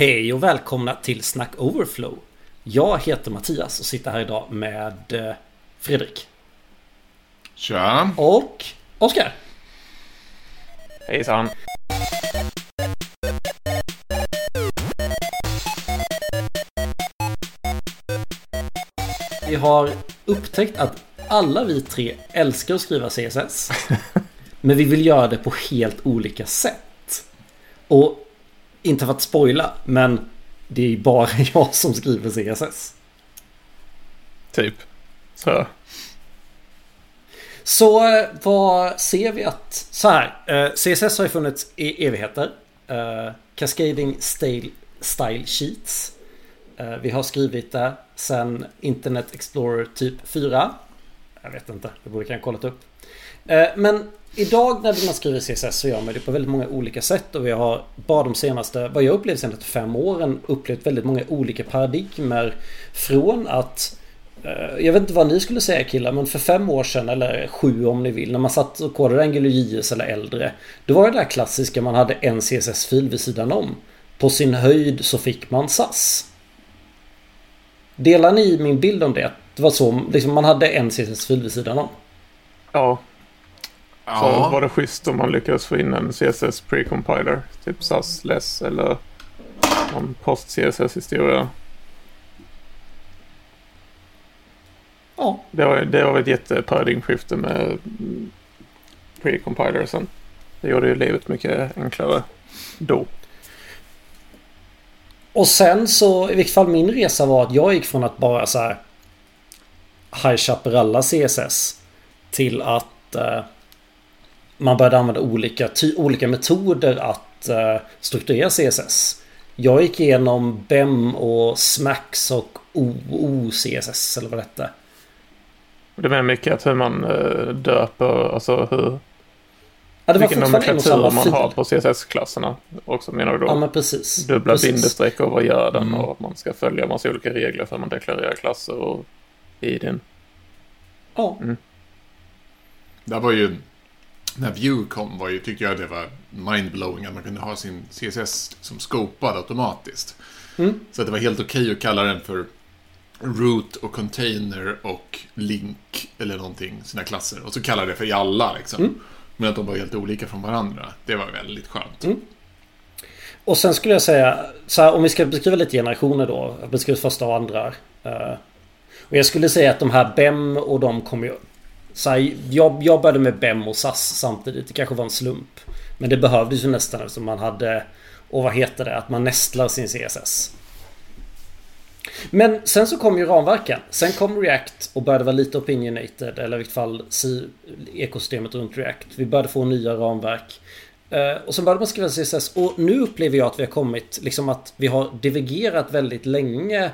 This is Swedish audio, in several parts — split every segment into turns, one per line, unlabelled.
Hej och välkomna till Snack Overflow. Jag heter Mattias och sitter här idag med eh, Fredrik.
Tja!
Och Oskar.
Hejsan.
Vi har upptäckt att alla vi tre älskar att skriva CSS. men vi vill göra det på helt olika sätt. Och inte för att spoila, men det är bara jag som skriver CSS.
Typ. Så.
Så eh, vad ser vi att... Så här. Eh, CSS har ju funnits i evigheter. Eh, Cascading style, style Sheets. Vi har skrivit det sen Internet Explorer typ 4. Jag vet inte, det borde kanske kollat upp. Men idag när man skriver CSS så gör man det på väldigt många olika sätt och vi har bara de senaste, vad jag upplevt senaste fem åren, upplevt väldigt många olika paradigmer från att eh, jag vet inte vad ni skulle säga killar, men för fem år sedan eller sju om ni vill, när man satt och kodade Angular JS eller äldre, då var det där klassiska man hade en CSS-fil vid sidan om. På sin höjd så fick man SAS. Delar ni min bild om det? Det var så, liksom man hade en CSS-fil vid sidan om.
Ja. Så
Ja,
var det schysst om man lyckades få in en CSS pre-compiler. Typ SAS, LESS eller någon post-CSS-historia.
Ja,
Det var, det var ett jätteparadigmskifte med pre-compilern. Det gjorde ju livet mycket enklare då.
Och sen så, i vilket fall min resa var att jag gick från att bara så här High Chaparral CSS till att eh, man började använda olika, ty- olika metoder att eh, strukturera CSS. Jag gick igenom BEM och SMAX och OOCSS eller vad det hette.
Det menar mycket att hur man eh, döper, alltså hur,
Ja, det var
vilken nomenklatur man
fil.
har på CSS-klasserna också menar du då?
Ja men precis.
Dubbla
precis.
bindestreck och vad gör den
Mm.
och att man ska följa massa olika regler för man deklarerar klasser och i den.
Ja.
det var ju... När Vue kom var ju, tyckte jag det var mindblowing att man kunde ha sin CSS som scopad automatiskt.
Mm.
Så att det var helt okej att kalla den för root och container och link eller någonting, sina klasser. Och så kalla det för i alla liksom.
Mm.
Men att de var helt olika från varandra. Det var väldigt skönt.
Mm. Och sen skulle jag säga, så här, om vi ska beskriva lite generationer då. Beskriva första och andra. eh, och jag skulle säga att de här BEM och de kommer ju... Så här, jag, jag började med BEM och SAS samtidigt. Det kanske var en slump. Men det behövdes ju nästan eftersom man hade... Och vad heter det? Att man nästlar sin CSS. Men sen så kom ju ramverken. Sen kom React och började vara lite opinionated. Eller i vilket fall ekosystemet runt React. Vi började få nya ramverk. Eh, och sen började man skriva CSS. Och nu upplever jag att vi har kommit, liksom att vi har divergerat väldigt länge.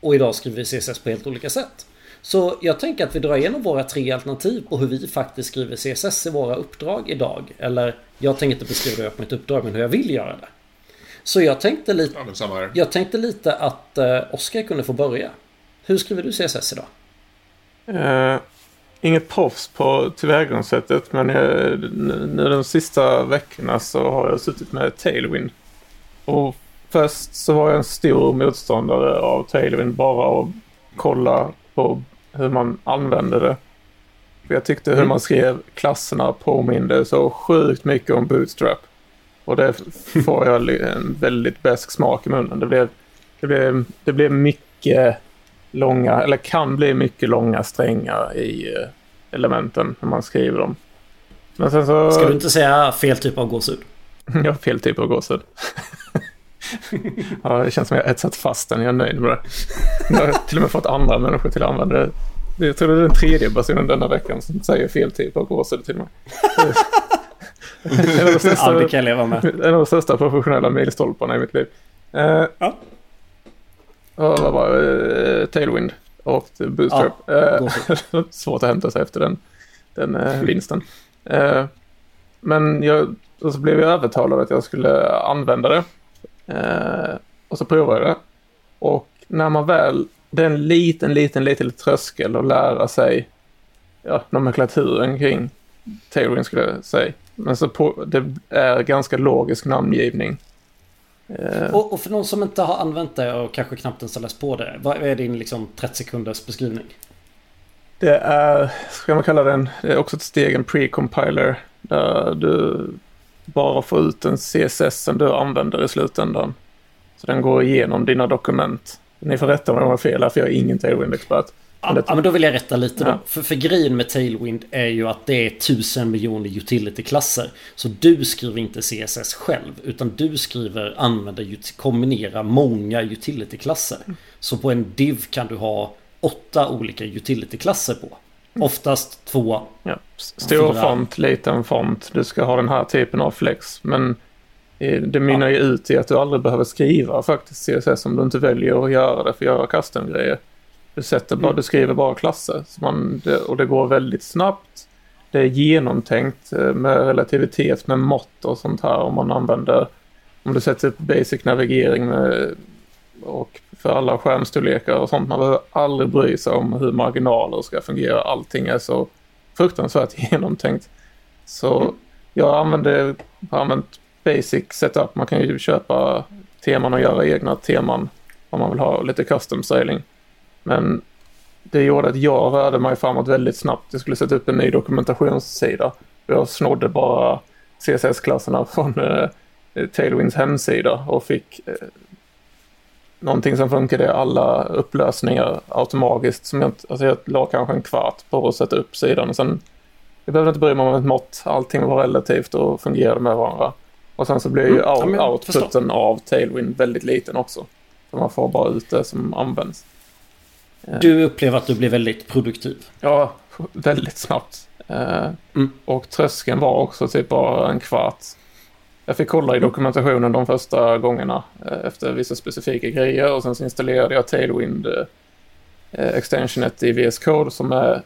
Och idag skriver vi CSS på helt olika sätt. Så jag tänker att vi drar igenom våra tre alternativ på hur vi faktiskt skriver CSS i våra uppdrag idag. Eller jag tänker inte beskriva det på mitt uppdrag, men hur jag vill göra det. Så jag tänkte lite,
Ja, men samma här.
jag tänkte lite att eh, Oskar kunde få börja. Hur skriver du CSS idag?
Eh, inget proffs på tillvägagångssättet men eh, nu nu de sista veckorna så har jag suttit med Tailwind. Och först så var jag en stor motståndare av Tailwind bara att kolla på hur man använde det. För jag tyckte hur
Mm.
man skrev klasserna påminde så sjukt mycket om Bootstrap. Och det får jag en väldigt besk smak i munnen. Det blev, det blev, det blev mycket långa, eller kan bli mycket långa strängar i eh, elementen när man skriver dem. Men sen så...
Ska du inte säga fel typ av gåshud?
Har fel typ av gåshud. ja, det känns som jag har etsat fast den. Jag är nöjd med det. Jag har till och med fått andra människor till att använda det. Jag tror det är den tredje personen denna veckan som säger fel typ av gåshud till mig. en, av de
Ja,
största,
det kan jag leva med.
en av de största professionella milstolparna i mitt liv. Eh,
Ja.
och vad var det? Eh, Tailwind och Bootstrap. Eh,
gåshud.
svårt att hämta sig efter den, den eh, vinsten. Eh, men jag, och så blev jag övertalad att jag skulle använda det. Eh, och så provade jag det. Och när man väl, det är en liten, liten, liten tröskel att lära sig ja, nomenklaturen kring Tailwind skulle jag säga. Men så på, det är ganska logisk namngivning. Eh,
Och, och för någon som inte har använt det och kanske knappt ens har läst på det. Vad är din liksom 30 sekunders beskrivning?
Det är, ska man kalla den, det är också ett steg, en pre-compiler. Där du bara får ut den CSS som du använder i slutändan. Så den går igenom dina dokument. Ni får rätta mig om jag har fel här, för jag är ingen Tailwind-expert.
Ja, men då vill jag rätta lite då.
Ja.
För, för grejen med Tailwind är ju att det är tusen miljoner utility-klasser. Så du skriver inte CSS själv. Utan du skriver, använder, kombinera många utility-klasser. Så på en div kan du ha åtta olika utility-klasser på. Oftast två.
Ja. Stor
Fyra.
font, liten font. Du ska ha den här typen av flex. Men det mynnar ju ut i att du aldrig behöver skriva faktiskt CSS om du inte väljer att göra det för att göra custom-grejer. Du, sätter bara,
Mm.
du skriver bara klasser. Man, det, och det går väldigt snabbt. Det är genomtänkt eh, med relativitet med mått och sånt här om man använder om du sätter upp basic navigering med, och för alla skärmstorlekar och sånt. Man behöver aldrig bry sig om hur marginaler ska fungera. Allting är så fruktansvärt genomtänkt. Så jag använder, har använt basic setup. Man kan ju köpa teman och göra egna teman om man vill ha lite custom styling. Men det gjorde att jag rörde mig framåt väldigt snabbt. Jag skulle sätta upp en ny dokumentationssida. Jag snodde bara CSS-klasserna från eh, Tailwinds hemsida och fick eh, någonting som funkade i alla upplösningar automatiskt. Som jag, inte- alltså jag la kanske en kvart på att sätta upp sidan och sen jag behövde inte bry mig om ett mått. Allting var relativt och fungerade med varandra. Och sen så blir ju
Mm, ja,
out,
men jag
outputen av Tailwind väldigt liten också. Så man får bara ut det som används.
Du upplever att du blir väldigt produktiv.
Ja, väldigt snabbt. Eh,
Mm.
Och tröskeln var också typ bara en kvart. Jag fick kolla i dokumentationen de första gångerna eh, efter vissa specifika grejer och sen så installerade jag Tailwind eh, extensionet i VS Code som är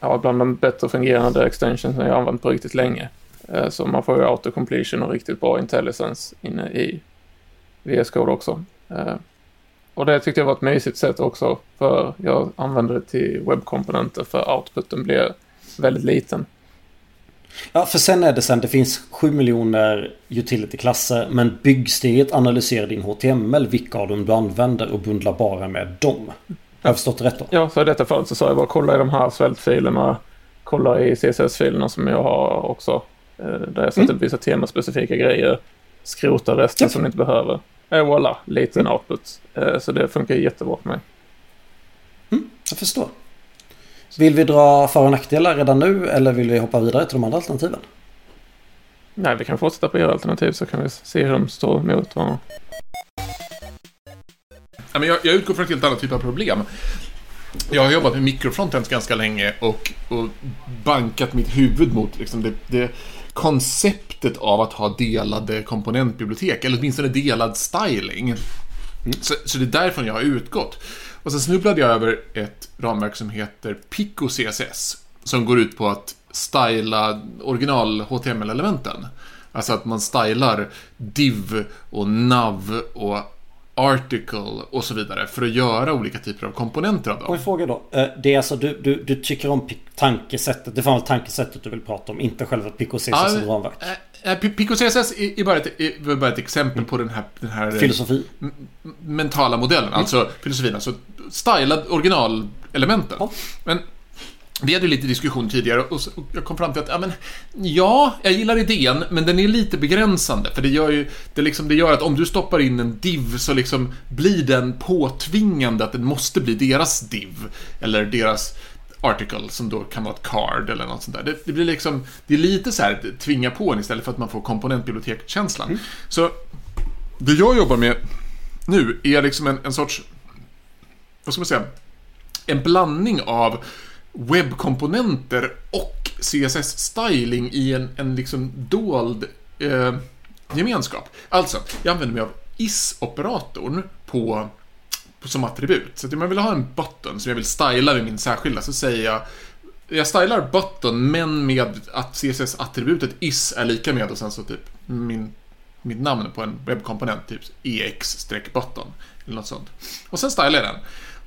ja, bland de bättre fungerande extensions jag använt på riktigt länge. Eh, Så man får ju autocompletion och riktigt bra intelligence inne i VS Code också. Eh, Och det tyckte jag var ett mysigt sätt också för jag använde det till webbkomponenter för outputen blir väldigt liten.
Ja, för sen är det sen, det finns 7 miljoner utility-klasser. Men byggsteget analyserar din HTML, vilka av dem du använder och bundlar bara med dem. Har jag förstått det rätt då?
Ja, så i detta fallet så sa jag bara kolla i de här svältfilerna, kolla i CSS-filerna som jag har också. Eh, Där jag sätter upp vissa temaspecifika grejer, skrota resten
Ja.
som ni inte behöver. Eh, voilà, liten output. Eh, Så det funkar jättebra för mig.
Jag förstår. Vill vi dra för och nackdelar redan nu eller vill vi hoppa vidare till de andra alternativen?
Nej, vi kan fortsätta på era alternativ så kan vi se hur de står mot varandra.
Jag, jag utgår från ett helt annat typ av problem. Jag har jobbat med mikrofrontends ganska länge och, och bankat mitt huvud mot liksom det, det konceptet av att ha delade komponentbibliotek, eller åtminstone delad styling. Mm. Så, så det är därifrån jag har utgått. Och sen snubblade jag över ett ramverk som heter Pico CSS, som går ut på att styla original HTML-elementen. Alltså att man stylar div och nav och article och så vidare för att göra olika typer av komponenter av
Och
dem.
en fråga då. Eh, Det är alltså du, du, du tycker om tankesättet. Det var väl tankesättet du vill prata om. Inte själva Pico CSS
Ja,
som ramverk.
Äh, Pico CSS är, bara ett, är bara ett exempel på den här, den här eh,
Filosofi.
mentala modellen, alltså filosofin, alltså stylad originalelementen.
Ja.
Men vi hade ju lite diskussion tidigare och jag kom fram till att, ja men, ja, jag gillar idén, men den är lite begränsande, för det gör ju, det liksom, det gör att om du stoppar in en div så liksom blir den påtvingande att den måste bli deras div, eller deras article som då kan vara ett card eller något sånt där. Det, det blir liksom, det är lite så här tvinga på en istället för att man får komponentbibliotekkänslan. Så det jag jobbar med nu är liksom en, en sorts, vad ska man säga, en blandning av webbkomponenter och CSS-styling i en, en liksom dold eh, gemenskap. Alltså, jag använder mig av is-operatorn på, på, som attribut. Så att om jag vill ha en button som jag vill styla med min särskilda så säger jag jag stylar button men med att CSS-attributet is är lika med och sen så typ min, mitt namn på en webbkomponent, typ ex-button eller något sånt. Och sen stylar jag den.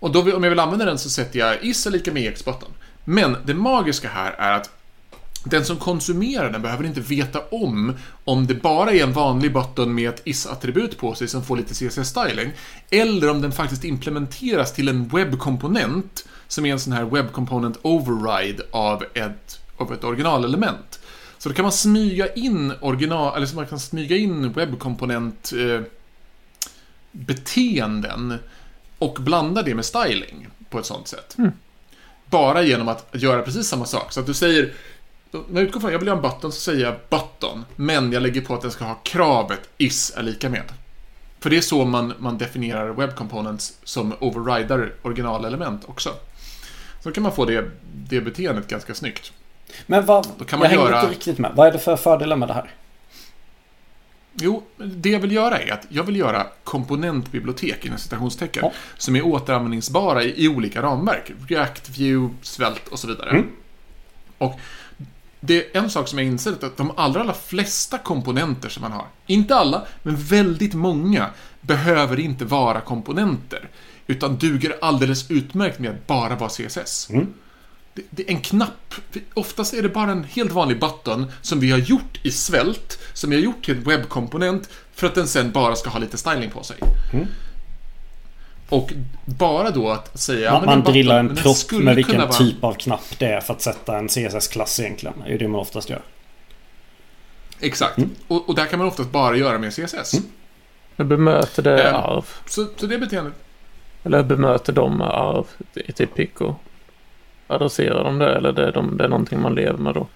Och då, om jag vill använda den så sätter jag is är lika med ex-button. Men det magiska här är att den som konsumerar den behöver inte veta om om det bara är en vanlig button med ett is-attribut på sig som får lite CSS-styling, eller om den faktiskt implementeras till en webbkomponent som är en sån här webbkomponent override av ett, av ett originalelement. Så då kan man smyga in original, eller så man kan smyga in webbkomponent eh, beteenden och blanda det med styling på ett sånt sätt.
Mm.
Bara genom att göra precis samma sak. Så att du säger, när jag utgår från jag vill ha en button så säger jag button, men jag lägger på att den ska ha kravet is är lika med. För det är så man, man definierar web components som overrider originalelement också. Så kan man få det, det beteendet ganska snyggt.
Men vad,
Då kan man
jag hänger
göra-
inte riktigt med. Vad är det för fördelar med det här?
Jo, det jag vill göra är att jag vill göra komponentbibliotek inom citationstecken
Ja.
som är återanvändningsbara i, i olika ramverk. React, Vue, Svelte och så vidare.
Mm.
Och det är en sak som jag insett att de allra, allra flesta komponenter som man har, inte alla, men väldigt många, behöver inte vara komponenter. Utan duger alldeles utmärkt med att bara vara CSS.
Mm.
Det, det är en knapp. Oftast är det bara en helt vanlig button som vi har gjort i svält, som vi har gjort till en webbkomponent för att den sen bara ska ha lite styling på sig.
Mm.
Och bara då att säga...
Man, man
button,
drillar en propp med vilken
vara-
typ av knapp det är för att sätta en CSS-klass egentligen. Det är det man oftast gör.
Exakt.
Mm.
Och, och där kan man oftast bara göra med CSS.
Men bemöter det
Ehm.
arv?
Så, så det beteendet...
Eller bemöter de arv i typ Pico? Adresserar de det eller det är, de, det är någonting man lever med då?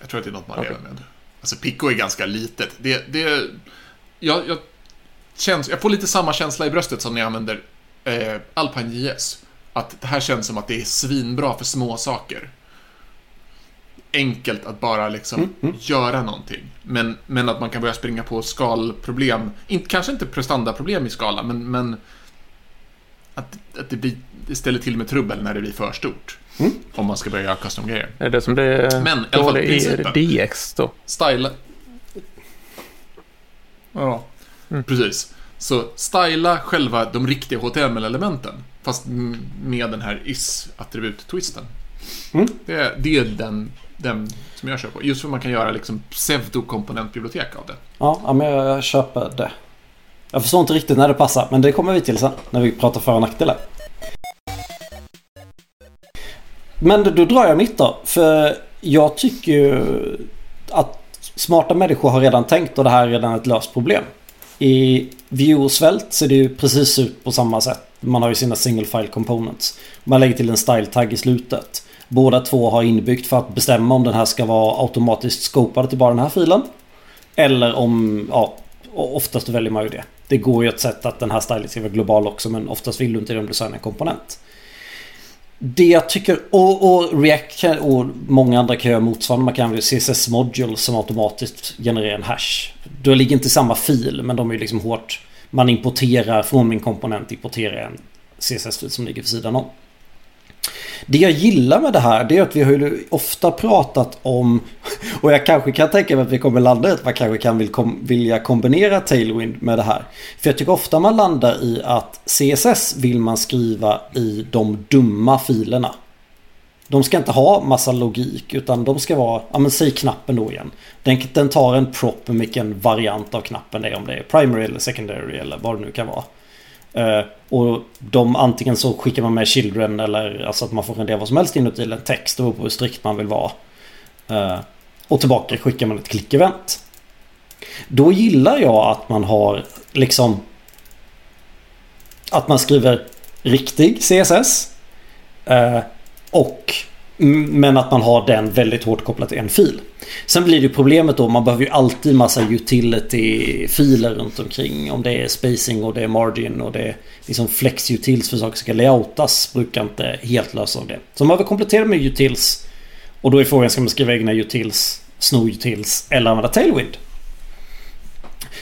Jag tror att det är något man
Okej.
lever med. Alltså Pico är ganska litet. Det, det, jag, jag, känns, jag får lite samma känsla i bröstet som när jag använder eh, Alpine JS. Att det här känns som att det är svinbra för små saker. Enkelt att bara liksom
Mm, mm.
göra någonting. Men, men att man kan börja springa på skalproblem. In, kanske inte prestandaproblem i skala, men, men att, att det, blir, ställer till med trubbel när det blir för stort.
Mm.
Om man ska börja göra custom-grejer.
Är det som det är
Men i alla fall principen.
DX då?
Styla... Ja,
Mm.
precis. Så styla själva de riktiga HTML-elementen. Fast med den här is-attribut-twisten.
Mm.
Det, är- det är den, den som jag kör på. Just för man kan göra liksom pseudokomponentbibliotek av det.
Ja, ja, men jag, jag köper det. Jag förstår inte riktigt när det passar, men det kommer vi till sen. När vi pratar för och nackdelar. Men då drar jag mitt då. För jag tycker ju att smarta människor har redan tänkt och det här är redan ett löst problem. I Vue och Svält ser det ju precis ut på samma sätt. Man har ju sina single file components. Man lägger till en style tag i slutet. Båda två har inbyggt för att bestämma om den här ska vara automatiskt scopad till bara den här filen. Eller om, ja, oftast väljer man ju det. Det går ju ett sätt att den här stylen ska vara global också men oftast vill du inte det om du designar en komponent. Det jag tycker, och, och React och många andra kan göra motsvarande. Man kan använda CSS Module som automatiskt genererar en hash. Då ligger inte samma fil men de är ju liksom hårt. Man importerar från min komponent, importerar en CSS-fil som ligger vid sidan om. Det jag gillar med det här det är att vi har ju ofta pratat om och jag kanske kan tänka mig att vi kommer landa i att man kanske kan vill kom, vilja kombinera Tailwind med det här. För jag tycker ofta man landar i att CSS vill man skriva i de dumma filerna. De ska inte ha massa logik utan de ska vara, ja men säg knappen då igen. Den, den tar en prop med vilken variant av knappen det är om det är primary eller secondary eller vad det nu kan vara. Eh, och de antingen så skickar man med children eller alltså att man får rendera vad som helst inuti en text. Det beror på hur strikt man vill vara. Eh, och tillbaka skickar man ett klick-event. Då gillar jag att man har liksom att man skriver riktig CSS. Eh, och Mm, men att man har den väldigt hårt kopplat till en fil. Sen blir det ju problemet då, man behöver ju alltid massa utility-filer runt omkring. Om det är spacing och det är margin och det är liksom flex utils för saker som ska layoutas. Brukar inte helt lösa det. Så man behöver komplettera med utils. Och då är frågan, ska man skriva egna utils, sno utils eller använda tailwind?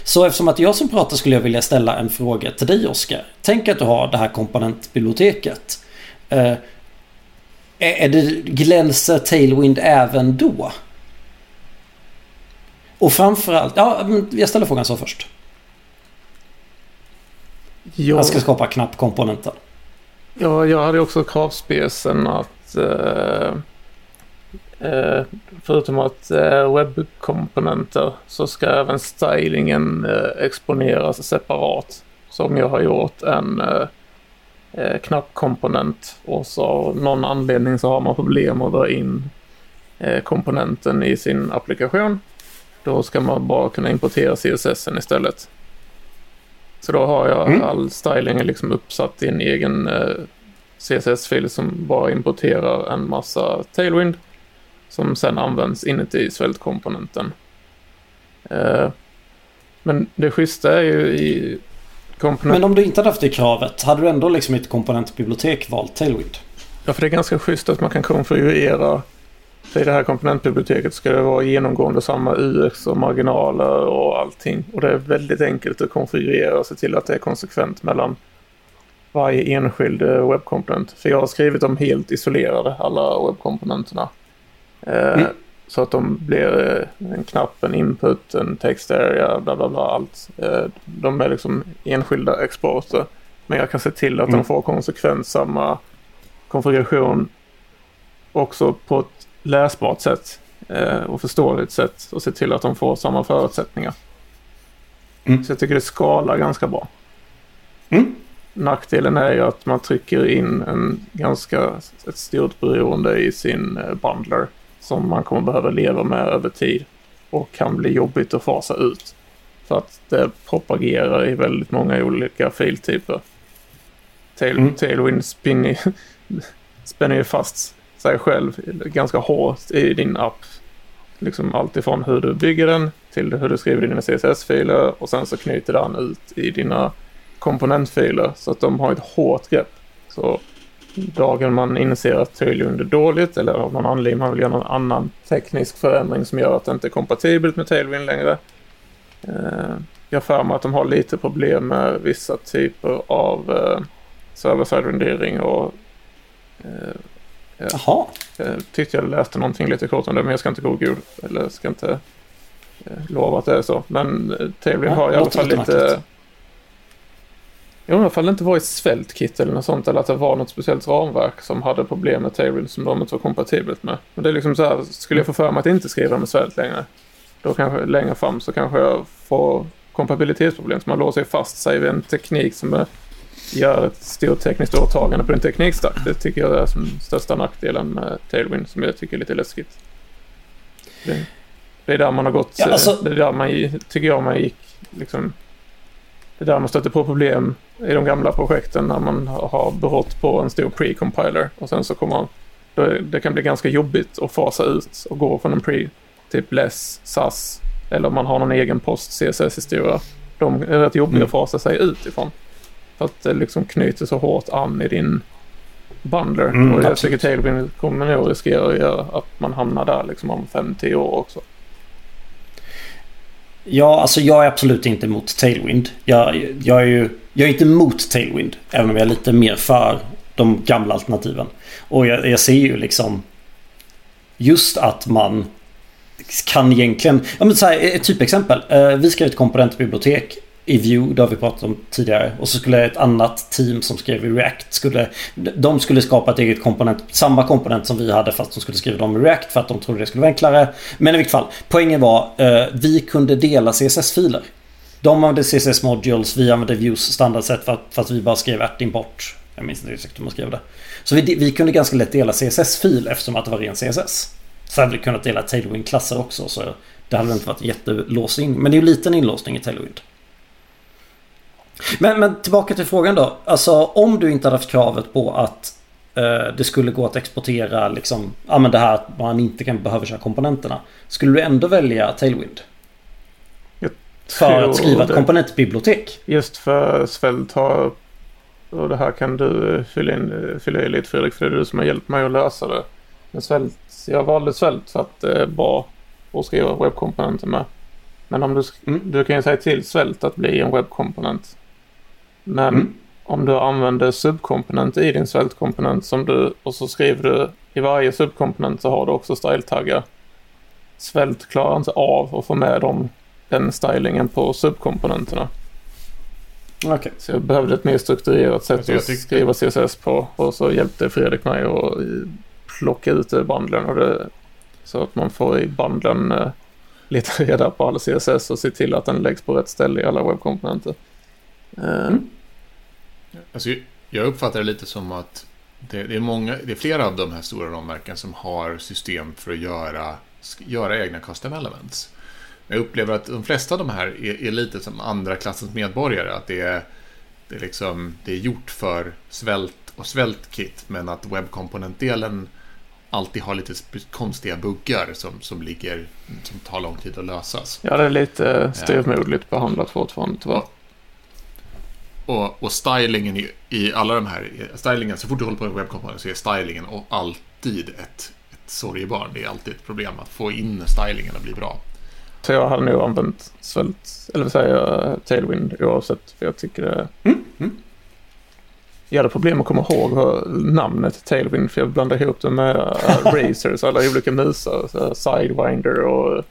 Så eftersom att jag som pratar skulle jag vilja ställa en fråga till dig Oskar. Tänk att du har det här komponentbiblioteket. Eh, är det glänser Tailwind även då? Och framförallt, ja jag ställer frågan så först.
Ja,
Jag ska skapa knappkomponenten.
ja, jag hade också kravspecen att... Eh, Eh, förutom att eh, webbkomponenter så ska även stylingen eh, exponeras separat. Så om jag har gjort en eh, knappkomponent och så av någon anledning så har man problem att dra in eh, komponenten i sin applikation. Då ska man bara kunna importera CSS istället. Så då har jag
Mm.
all styling liksom uppsatt i en egen eh, CSS-fil som bara importerar en massa Tailwind som sen används inuti svältkomponenten. Eh, men det schyssta är ju i komponent...
Men om du inte hade haft det kravet, hade du ändå liksom i ett komponentbibliotek valt Tailwind?
Ja, för det är ganska schysst att man kan konfigurera. I det här komponentbiblioteket ska det vara genomgående samma UX och marginaler och allting. Och det är väldigt enkelt att konfigurera och se till att det är konsekvent mellan varje enskild eh, webbkomponent. För jag har skrivit dem helt isolerade, alla webbkomponenterna. Eh,
Mm.
Så att de blir eh, en knapp, en input, en text area, bla bla bla, allt. Eh, de är liksom enskilda exporter. Men jag kan se till att
Mm.
de får konsekvent samma konfiguration också på ett läsbart sätt eh, och förståeligt sätt och se till att de får samma förutsättningar.
Mm.
Så jag tycker det skalar ganska bra.
Mm.
Nackdelen är ju att man trycker in en ganska ett stort beroende i sin bundler som man kommer behöva leva med över tid och kan bli jobbigt att fasa ut. För att det propagerar i väldigt många olika filtyper. Tail,
Mm.
Tailwind spinner, spänner ju fast sig själv ganska hårt i din app. Liksom allt ifrån hur du bygger den till hur du skriver dina CSS-filer och sen så knyter den ut i dina komponentfiler så att de har ett hårt grepp. Så dagen man inser att Tailwind är dåligt eller av någon anledning man vill göra någon annan teknisk förändring som gör att det inte är kompatibelt med Tailwind längre. Eh, jag för mig att de har lite problem med vissa typer av eh, server-side rendering och eh,
Jaha.
eh, tyckte jag läste någonting lite kort om det men jag ska inte gå god eller ska inte eh, lova att det är så. Men eh, Tailwind
Ja,
har i alla fall
lite
lite...
märkligt.
Jag undrar ifall det inte var i svältkit eller något sånt eller att det var något speciellt ramverk som hade problem med Tailwind som de inte var kompatibelt med. Men det är liksom så här, skulle jag få för mig att inte skriva med svält längre, då kanske längre fram så kanske jag får kompatibilitetsproblem. Så man låser fast sig vid en teknik som är, gör ett stort tekniskt åtagande på en teknikstack. Det tycker jag är som största nackdelen med Tailwind som jag tycker är lite läskigt. Det, det är där man har gått,
Ja, alltså-
det är där man, tycker jag man gick liksom det är där man stöter på problem i de gamla projekten när man har behållit på en stor pre-compiler och sen så kommer man, det kan bli ganska jobbigt att fasa ut och gå från en pre, typ less, SAS eller om man har någon egen post CSS-historia. De är rätt jobbiga
Mm.
att fasa sig ut ifrån. För att det liksom knyter så hårt an i din bundler.
Mm,
och jag tycker Tailwind kommer nog riskera att göra att man hamnar där liksom om 5-10 år också.
Ja, alltså jag är absolut inte emot Tailwind. Jag, jag är ju jag är inte emot Tailwind. Även om jag är lite mer för de gamla alternativen. Och jag, jag ser ju liksom just att man kan egentligen... Ja men så här, ett typexempel. Eh, vi skrev ett komponentbibliotek i Vue, det har vi pratat om tidigare. Och så skulle ett annat team som skrev i React, skulle, de skulle skapa ett eget komponent, samma komponent som vi hade fast de skulle skriva dem i React för att de trodde det skulle vara enklare. Men i vilket fall, poängen var, eh, vi kunde dela CSS-filer. De använde CSS modules, vi använde Vues standardsätt för att, för att vi bara skrev at-import. Jag minns inte exakt hur man skrev det. Så vi, vi kunde ganska lätt dela CSS-fil eftersom att det var ren CSS. Så hade vi kunnat dela Tailwind-klasser också. Så det hade inte varit en jättelåsning. Men det är ju en liten inlåsning i Tailwind. Men, men tillbaka till frågan då. Alltså om du inte hade haft kravet på att eh, det skulle gå att exportera liksom, ja men det här att man inte kan behöva köra komponenterna. Skulle du ändå välja Tailwind? För att skriva ett komponentbibliotek?
Just för Svält har, och det här kan du fylla, in, fylla i lite Fredrik, för det är du som har hjälpt mig att lösa det. Men Svält, jag valde Svält för att det är bra att skriva webbkomponenter med. Men om du,
Mm.
du kan ju säga till Svält att bli en webbkomponent. Men
Mm.
om du använder subkomponenter i din Svält-komponent som du, och så skriver du i varje subkomponent så har du också style-taggar. Svält klarar inte av att få med dem, den stylingen på subkomponenterna.
Okej.
Så jag behövde ett mer strukturerat sätt
Alltså,
att
tyckte-
skriva CSS på. Och så hjälpte Fredrik mig att plocka ut det i bundlen. Och det, Så att man får i banden eh, leta reda på all CSS och se till att den läggs på rätt ställe i alla webbkomponenter. Eh,
Mm.
Alltså, jag uppfattar det lite som att det, det, är många, det är flera av de här stora ramverken som har system för att göra, göra egna custom elements. Men jag upplever att de flesta av de här är, är lite som andra klassens medborgare. Att det är, det, är liksom, det är gjort för svält och svältkit men att webbkomponentdelen alltid har lite konstiga buggar som, som, ligger, som tar lång tid att lösas.
Ja, det är lite eh, styvmoderligt behandlat fortfarande tyvärr.
Och, och stylingen i, i alla de här, stylingen, så fort du håller på med webbkomponenter så är stylingen och alltid ett, ett sorgebarn. Det är alltid ett problem att få in stylingen och bli bra.
Så jag hade nog använt svält, eller vad säger jag, Tailwind oavsett. För jag tycker det...
Mm, mm.
Jag hade problem att komma ihåg namnet Tailwind för jag blandade ihop det med uh, Razers, alla olika musar. Sidewinder och...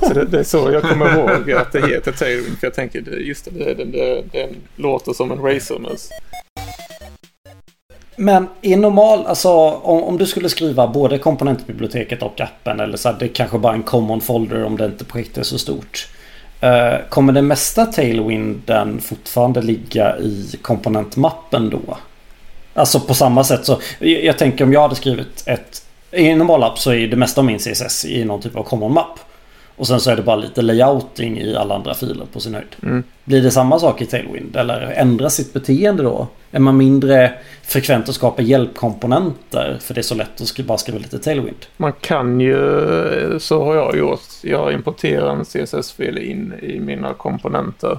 Så det, det är så jag kommer ihåg att det heter Tailwind. För jag tänker, just det, det, det, det, låter som en Razermus.
Men i normal, alltså om, om du skulle skriva både komponentbiblioteket och appen eller så här, det kanske bara en common folder om det inte projektet är så stort. Eh, kommer det mesta Tailwinden fortfarande ligga i komponentmappen då? Alltså på samma sätt så, jag, tänker om jag hade skrivit ett i en app så är det mesta av min CSS i någon typ av common mapp. Och sen så är det bara lite layouting i alla andra filer på sin höjd.
Mm.
Blir det samma sak i Tailwind? Eller ändras sitt beteende då? Är man mindre frekvent att skapa hjälpkomponenter? För det är så lätt att bara skriva lite Tailwind.
Man kan ju, så har jag gjort, jag importerar en CSS-fil in i mina komponenter.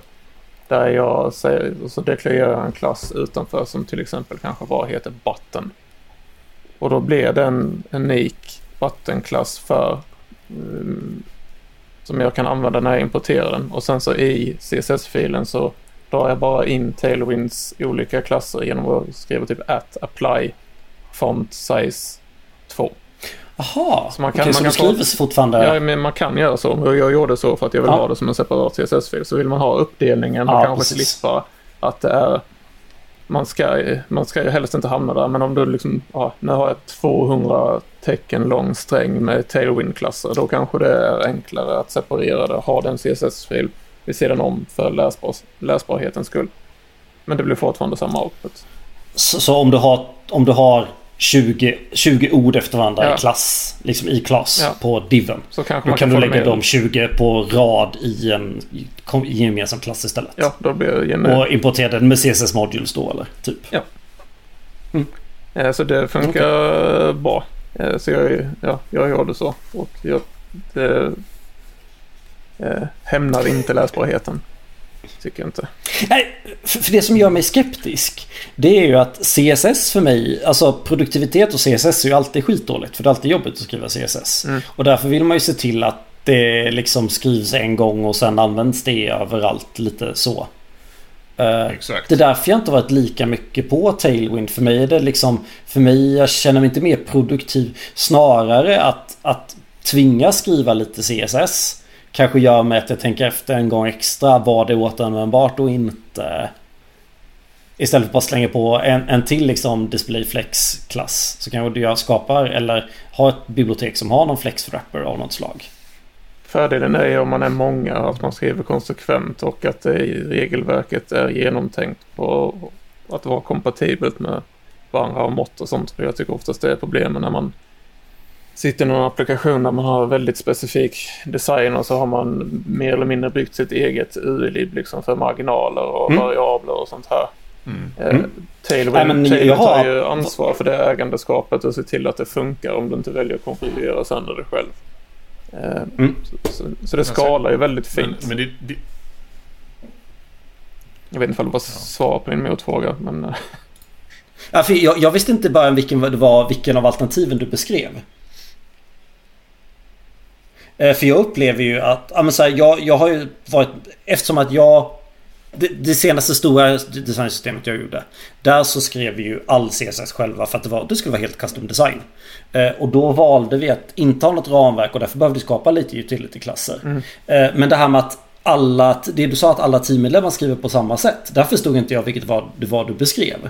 Där jag säger, och så deklarerar jag en klass utanför som till exempel kanske bara heter button. Och då blir det en unik button-klass för mm, som jag kan använda när jag importerar den. Och sen så i CSS-filen så drar jag bara in Tailwinds olika klasser genom att skriva typ at apply font size 2.
Jaha,
Så man kan-
så
man
det
kan få-
skrivs fortfarande...
Ja, men man kan göra så. Och Jag gjorde så för att jag vill
Ja.
ha det som en separat CSS-fil. Så vill man ha uppdelningen och
Ja,
kanske
precis.
slippa att det är... Man ska, man ska ju helst inte hamna där, men om du liksom, ja, nu har jag 200 tecken lång sträng med Tailwind-klasser, då kanske det är enklare att separera det, ha den CSS-fil vid sidan om för läsbar, läsbarhetens skull. Men det blir fortfarande samma output.
Så, så om du har, om du har 20, 20 ord efter varandra
Ja.
i klass, liksom i klass
Ja.
på diven.
Så kanske
Då kan
kan
du lägga
det
de
med.
20 på rad i en, i en gemensam klass istället.
Ja, då blir det gener-
Och importera den med CSS modules då eller? Typ.
Eh, Så det funkar bra. Eh, Så jag, ja, jag gjorde så. Och jag det, eh, hämnar inte läsbarheten. Tycker jag inte.
Nej, för det som gör mig skeptisk Det är ju att CSS för mig Alltså produktivitet och CSS är ju alltid skitdåligt För det är alltid jobbigt att skriva CSS
Mm.
Och därför vill man ju se till att det liksom skrivs en gång och sen används det överallt lite så Eh,
Exakt.
Det är därför jag inte varit lika mycket på Tailwind. För mig är det liksom... För mig, jag känner mig inte mer produktiv. Snarare att, att tvinga skriva lite CSS. Kanske gör mig att jag tänker efter en gång extra. Vad det är återanvändbart och inte. Istället för att bara slänga på en, en till liksom DisplayFlex-klass. Så kanske jag skapar eller har ett bibliotek som har någon flex-wrapper av något slag.
Fördelen är ju om man är många att man skriver konsekvent och att det i regelverket är genomtänkt på att vara kompatibelt med varandra och mått och sånt. För jag tycker oftast det är problemen när man sitter i någon applikation där man har väldigt specifik design och så har man mer eller mindre byggt sitt eget ULIB liksom för marginaler och
Mm.
variabler och sånt här.
Mm.
Eh,
Mm.
Tailwind,
Nej, men jag
Tailwind
har-
tar ju ansvar för det ägandeskapet och ser till att det funkar om du inte väljer att konfigurera sönder det själv. Eh,
Mm.
så, så, så det skalar ju väldigt fint.
Men, men det, det,
Jag vet inte om det var svar på din motfråga, men eh,
Ja, för jag, jag visste inte bara vilken det var vilken av alternativen du beskrev. Eh, För jag upplever ju att, ja men så här, jag, jag har ju varit, eftersom att jag det, det senaste stora designsystemet jag gjorde Där så skrev vi ju all CSS själva för att det, var, det skulle vara helt custom design. Eh, Och då valde vi att inte ha något ramverk och därför behövde vi skapa lite utility-klasser. Eh, Men det här med att alla, det du sa att alla teammedlemmar skriver på samma sätt Där förstod inte jag vilket var, det var du beskrev.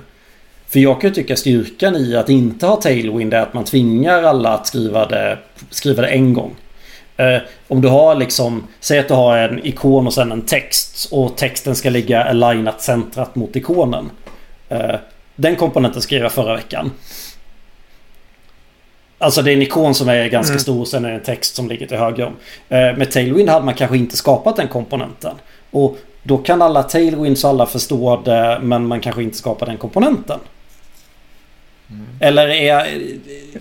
För jag kan ju tycka styrkan i att inte ha Tailwind är att man tvingar alla att skriva det, skriva det en gång. Eh, om du har liksom, säg att du har en ikon och sen en text och texten ska ligga alignat centrat mot ikonen. Eh, den komponenten skrev jag förra veckan. Alltså det är en ikon som är ganska mm. stor och sen är det en text som ligger till höger om. Eh, med Tailwind hade man kanske inte skapat den komponenten. Och då kan alla Tailwinds alla förstå det men man kanske inte skapar den komponenten. Mm. Eller är jag...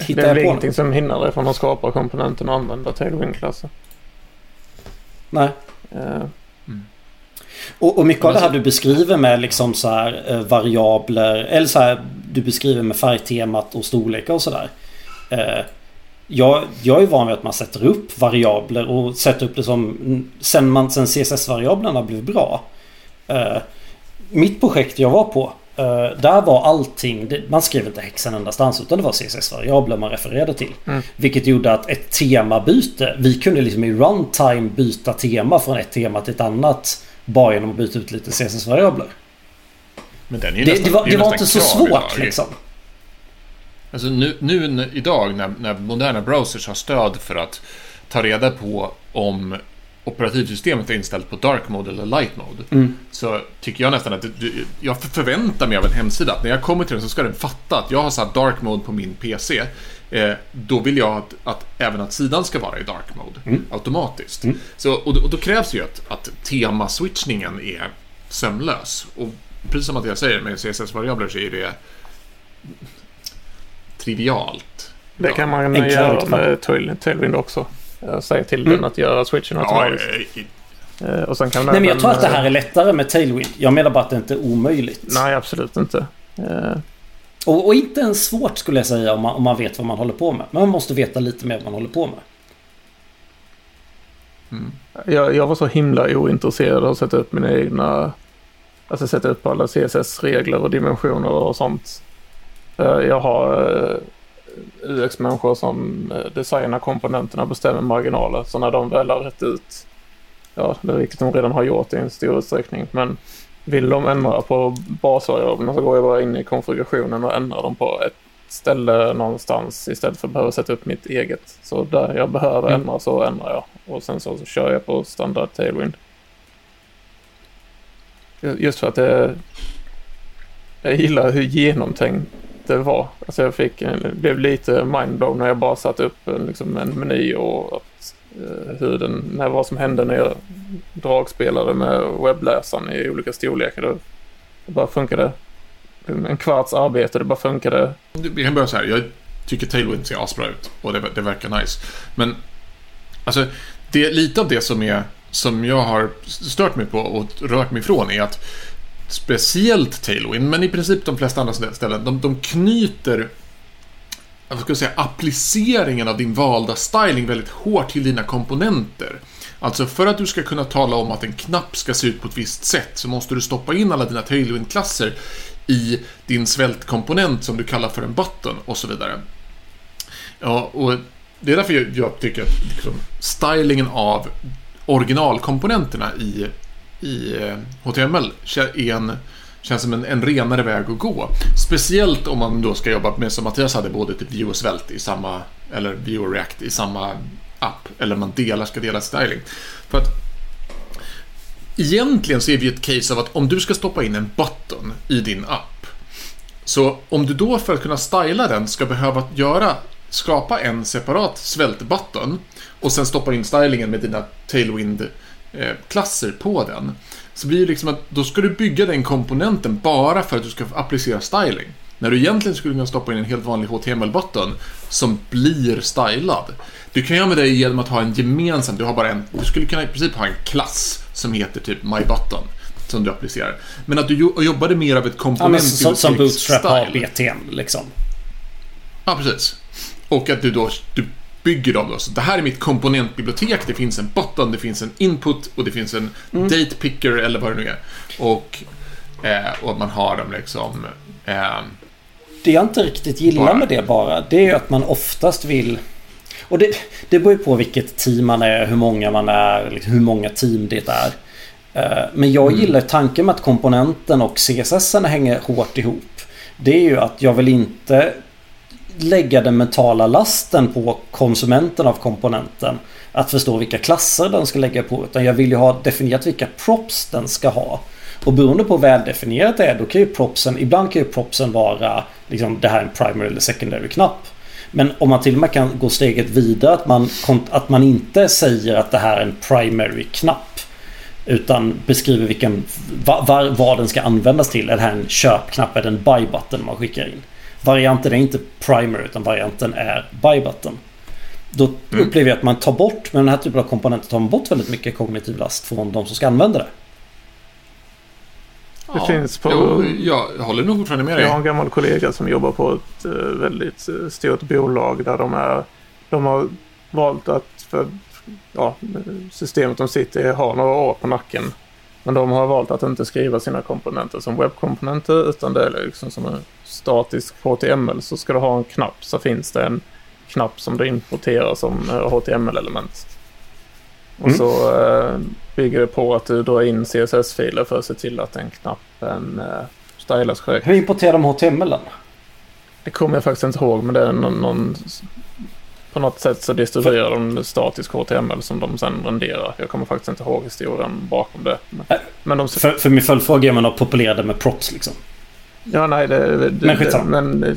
Hittar det är väl ingenting som hindrar dig från att skapa komponenten och använda Tailwind-klasser.
Nej. Uh. Mm. Och, och, mycket av det här du beskriver med liksom så här eh, variabler eller så här du beskriver med färgtemat och storlekar och sådär. Eh, jag, jag är van vid att man sätter upp variabler och sätter upp det som sen, man, sen CSS-variablerna blev bra. Mitt projekt jag var på Uh, där var allting, det, man skrev inte häxan endastans utan det var CSS-variabler man refererade till. Mm. Vilket gjorde att ett temabyte, vi kunde liksom i runtime byta tema från ett tema till ett annat bara genom att byta ut lite CSS-variabler.
Men den är ju
det,
nästan,
det var, det var inte så svårt idag. liksom.
Alltså nu, nu idag när, när moderna browsers har stöd för att ta reda på om operativsystemet är inställt på dark mode eller light mode. Mm. Så tycker jag nästan att du, jag förväntar mig av en hemsida att när jag kommer till den så ska den fatta att jag har satt dark mode på min PC. Eh, då vill jag att, att, även att sidan ska vara i dark mode mm. automatiskt. Mm. Så, och, och, då krävs ju att, att temaswitchningen är sömlös. Och precis som att jag säger med CSS-variabler så är det trivialt.
Det kan man ja, göra med Tailwind också. Säga till mm. den att göra switchen automatiskt. Ja, eh, och sen kan
Nej, men jag tror att det här är lättare med Tailwind. Jag menar bara att det inte är omöjligt.
Nej, absolut inte.
Eh. Och, och, inte ens svårt skulle jag säga om man, om man vet vad man håller på med. Men man måste veta lite mer vad man håller på med.
Mm. Jag, jag, var så himla ointresserad av att sätta upp mina egna... Alltså sätta upp alla CSS-regler och dimensioner och sånt. Eh, jag har UX-människor som eh, designar komponenterna bestämmer marginaler. Så när de väl har rätt ut, ja riktigt de redan har gjort i en stor utsträckning, men vill de ändra på basvariablerna så går jag bara in i konfigurationen och ändrar dem på ett ställe någonstans istället för att behöva sätta upp mitt eget. Så där jag behöver mm. ändra så ändrar jag och sen så, så kör jag på standard Tailwind. Just för att det, jag gillar hur genomtänkt det var. Alltså jag fick, eh, blev lite mindblown när jag bara satte upp en, liksom en meny och att, eh, hur den, när, vad som hände när jag dragspelade med webbläsaren i olika storlekar. Det, det bara funkade. En kvarts arbete, det bara funkade.
Vi kan börja så här. Jag tycker Tailwind ser asbra ut och det, det verkar nice. Men alltså, det är lite av det som är som jag har stört mig på och rört mig ifrån är att speciellt Tailwind, men i princip de flesta andra ställen, de, de knyter jag ska säga, appliceringen av din valda styling väldigt hårt till dina komponenter. Alltså för att du ska kunna tala om att en knapp ska se ut på ett visst sätt så måste du stoppa in alla dina Tailwind-klasser i din svältkomponent som du kallar för en button och så vidare. Ja, och det är därför jag tycker att liksom, stylingen av originalkomponenterna i i eh, HTML är en, känns som en, en renare väg att gå. Speciellt om man då ska jobba med, som Mattias hade, både typ Vue och Svelte i samma, eller Vue och React i samma app. Eller man delar, ska dela styling. För att egentligen så är vi ett case av att om du ska stoppa in en button i din app. Så om du då för att kunna styla den ska behöva göra skapa en separat svältbutton och sen stoppa in stylingen med dina Tailwind Eh, klasser på den. Så blir det liksom att då ska du bygga den komponenten bara för att du ska applicera styling. När du egentligen skulle kunna stoppa in en helt vanlig HTML-button som blir stylad. Du kan göra med det genom att ha en gemensam, du har bara en, du skulle kunna i princip ha en klass som heter typ MyButton som du applicerar. Men att du jobbade mer av ett komponentbibliotek
ja, Som Bootstrap har BTM liksom.
Ja, precis. Och att du då du bygger dem då. Så det här är mitt komponentbibliotek. Det finns en button, det finns en input och det finns en mm. date picker eller vad det nu är. Och, eh, och man har dem liksom... Eh,
det jag inte riktigt gillar bara. med det bara, det är att man oftast vill... Och det, det beror ju på vilket team man är, hur många man är, liksom hur många team det är. Eh, men jag mm. gillar tanken med att komponenten och CSS hänger hårt ihop. Det är ju att jag vill inte lägga den mentala lasten på konsumenten av komponenten. Att förstå vilka klasser den ska lägga på. Utan jag vill ju ha definierat vilka props den ska ha. Och beroende på hur väldefinierat det är, då kan ju propsen, ibland kan ju propsen vara liksom det här är en primary eller secondary knapp. Men om man till och med kan gå steget vidare att man, att man inte säger att det här är en primary knapp. Utan beskriver vilken, var, vad den ska användas till. Är det här en köpknapp? Är det en buy button man skickar in? Varianten är inte primary utan varianten är buy button. Då mm. upplever jag att man tar bort, med den här typen av komponenter tar man bort väldigt mycket kognitiv last från de som ska använda det.
Det ja, finns på...
Jo, jag håller nog fortfarande med dig.
Jag har en gammal kollega som jobbar på ett uh, väldigt uh, stort bolag där de är... De har valt att... För, ja, systemet de sitter i har några år på nacken. Men de har valt att inte skriva sina komponenter som webbkomponenter utan det är liksom som en statisk HTML. Så ska du ha en knapp så finns det en knapp som du importerar som HTML-element. Och mm. så eh, bygger det på att du drar in CSS-filer för att se till att den knappen eh, stylas korrekt.
Hur importerar de HTML?
Det kommer jag faktiskt inte ihåg men det är någon, någon på något sätt så distribuerar de statisk HTML som de sen renderar. Jag kommer faktiskt inte ihåg historien bakom det. Men,
äh, men de... för, för min följdfråga är om man populerade med props liksom.
Ja, nej, det, det, men, det, men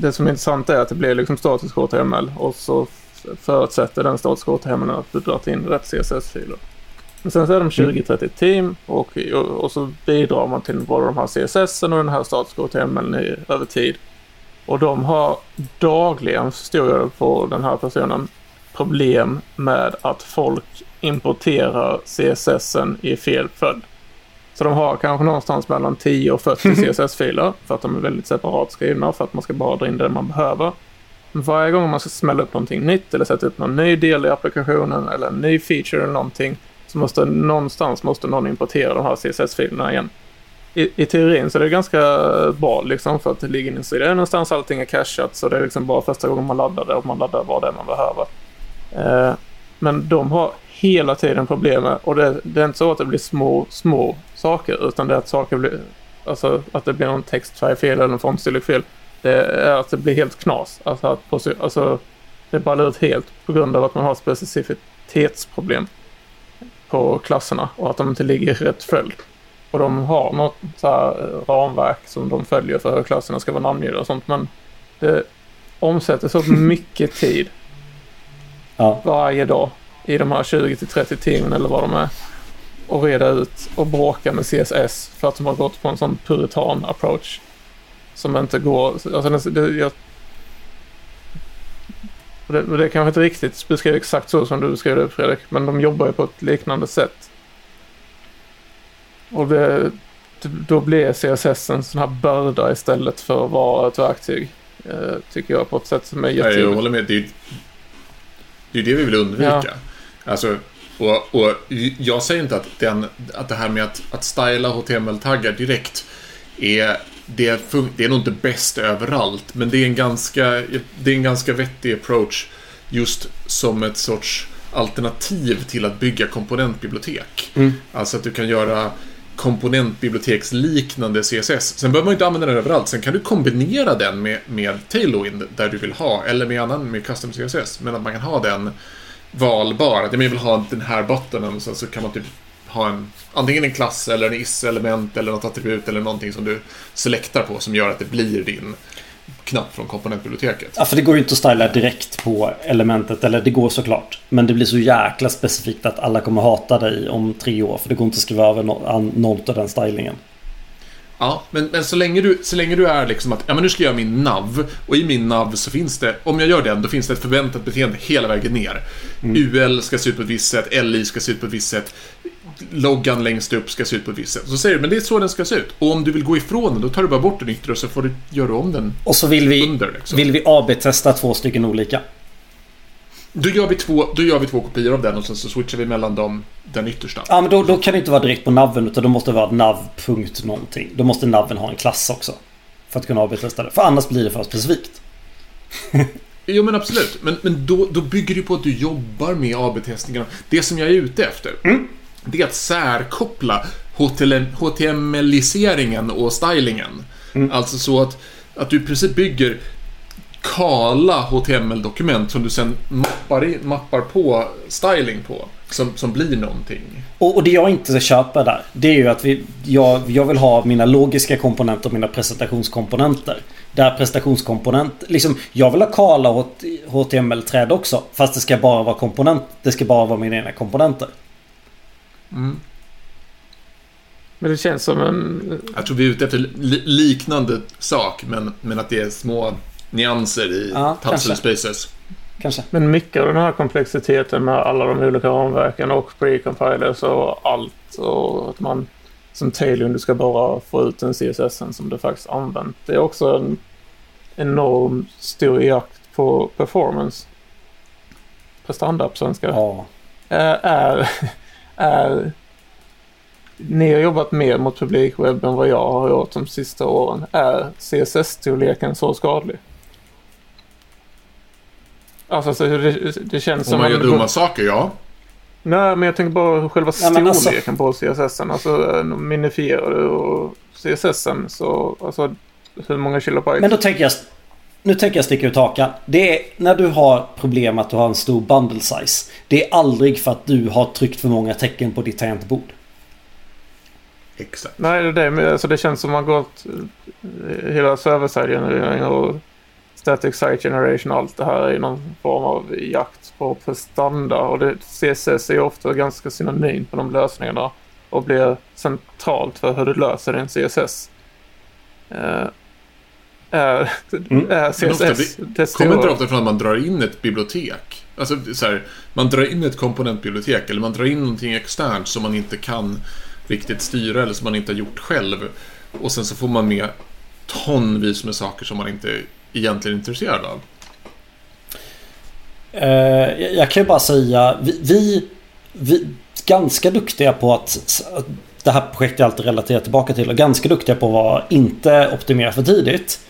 det, som är intressant är att det blir liksom statisk HTML och så förutsätter den statiska HTML att du drar in rätt CSS-filer. Men sen så är de 20-30 mm. team och, och, och, så bidrar man till både de här CSS och den här statiska HTML över tid. Och de har dagligen, förstår jag på den här personen, problem med att folk importerar CSSen i fel följd. Så de har kanske någonstans mellan 10 och 40 CSS-filer för att de är väldigt separat skrivna för att man ska bara dra in det man behöver. Men varje gång man ska smälla upp någonting nytt eller sätta upp någon ny del i applikationen eller en ny feature eller någonting så måste någonstans måste någon importera de här CSS-filerna igen. I, I teorin så är det ganska bra liksom för att det ligger inuti. Det är någonstans allting är cashat så det är liksom bara första gången man laddar det och man laddar vad det är man behöver. Eh, men de har hela tiden problem med och det, det, är inte så att det blir små, små saker utan det är att saker blir, alltså att det blir någon textfärg eller någon fontstorlek fel. Det är att det blir helt knas. Alltså, att, alltså det ballar ut helt på grund av att man har specificitetsproblem på klasserna och att de inte ligger i rätt följd. Och de har något så här ramverk som de följer för hur klasserna ska vara namngivna och sånt men det omsätter så mycket tid ja. varje dag i de här 20 till 30 timmen eller vad de är och reda ut och bråka med CSS för att de har gått på en sån puritan approach som inte går, alltså det, jag, det, det kanske inte riktigt beskriver exakt så som du beskrev det Fredrik, men de jobbar ju på ett liknande sätt. Och det, då blir CSS en sån här börda istället för att vara ett verktyg. Eh, tycker jag på ett sätt som är
jättejobbigt. Jag håller med. Det är, det är det vi vill undvika. Ja. Alltså, och, och jag säger inte att, den, att det här med att, att styla HTML-taggar direkt är det, det är nog inte bäst överallt, men det är en ganska, det är en ganska vettig approach just som ett sorts alternativ till att bygga komponentbibliotek. Mm. Alltså att du kan göra komponentbiblioteksliknande CSS. Sen behöver man inte använda den överallt. Sen kan du kombinera den med, med Tailwind där du vill ha, eller med annan med custom CSS. Men att man kan ha den valbar. Att jag vill ha den här bottenen så, så kan man typ ha en, antingen en klass eller en is-element eller något attribut eller någonting som du selektar på som gör att det blir din knapp från komponentbiblioteket.
Ja, för det går ju inte att styla direkt på elementet, eller det går såklart. Men det blir så jäkla specifikt att alla kommer hata dig om tre år, för det går inte att skriva över något av den stylingen.
Ja, men, men så, länge du, så länge du är liksom att, ja men nu ska jag göra min nav och i min nav så finns det, om jag gör den, då finns det ett förväntat beteende hela vägen ner. Mm. UL ska se ut på ett visst sätt, LI ska se ut på ett visst sätt, loggan längst upp ska se ut på ett visst sätt. Så säger du, men det är så den ska se ut. Och om du vill gå ifrån den, då tar du bara bort den yttre och så får du göra om den
Och så vill vi, under, liksom. vill vi AB-testa två stycken olika.
Då gör, vi två, då gör vi två kopior av den och sen så switchar vi mellan dem, den yttersta.
Ja, men då, då kan det inte vara direkt på naven utan då måste det vara nav. någonting. Då måste naven ha en klass också. För att kunna AB-testa det. För annars blir det för specifikt.
jo men absolut. Men, men då, då bygger det på att du jobbar med AB-testningarna. Det som jag är ute efter. Mm. Det är att särkoppla HTML-iseringen och stylingen. Mm. Alltså så att att du i princip bygger kala HTML-dokument som du sen mappar, in, mappar på styling på. Som, som blir någonting.
Och, och det jag inte köper där. Det är ju att vi, jag, jag vill ha mina logiska komponenter och mina presentationskomponenter. Där prestationskomponent, liksom jag vill ha kala HTML-träd också. Fast det ska bara vara komponent, det ska bara vara mina egna komponenter.
Mm.
Men det känns som en...
Jag tror vi är ute efter li liknande sak, men, men att det är små nyanser i
Ja,
puzzle
kanske.
spaces.
Kanske.
Men mycket av den här komplexiteten med alla de olika ramverken och pre-compilers och allt och att man som Tailwind du ska bara få ut en CSS som du faktiskt använt. Det är också en enorm stor jakt på performance. Prestanda på svenska.
Ja.
är, är, är... Ni har jobbat mer mot publikwebb än vad jag har gjort de sista åren. Är CSS-storleken så skadlig? Alltså, så det, det känns
Om
som...
man gör dumma saker, ja.
Nej, men jag tänker bara själva
alltså-
storleken på CSSen. Alltså, minifierar du och CSSen så... Alltså, hur många kilobyte?
Men då tänker jag... Nu tänker jag sticka ut hakan. Det är när du har problem att du har en stor bundle size. Det är aldrig för att du har tryckt för många tecken på ditt tangentbord.
Exakt.
Nej, det, är det, men alltså, det känns som man gått eh, hela server-side-generering och static site generation och allt det här i någon form av jakt på prestanda. Och det, CSS är ofta ganska synonymt på de lösningarna och blir centralt för hur du löser din CSS. Eh, är,
Mm.
är
Men ofta,
CSS
det
det
kommer inte ofta från att man drar in ett bibliotek. Alltså, så här, man drar in ett komponentbibliotek eller man drar in någonting externt som man inte kan riktigt styra eller som man inte har gjort själv. Och sen så får man med tonvis med saker som man inte egentligen är intresserad av.
Eh, jag- kan ju bara säga, vi, vi, vi är ganska duktiga på att, att det här projektet är alltid relaterat tillbaka till och ganska duktiga på att vara inte optimera för tidigt.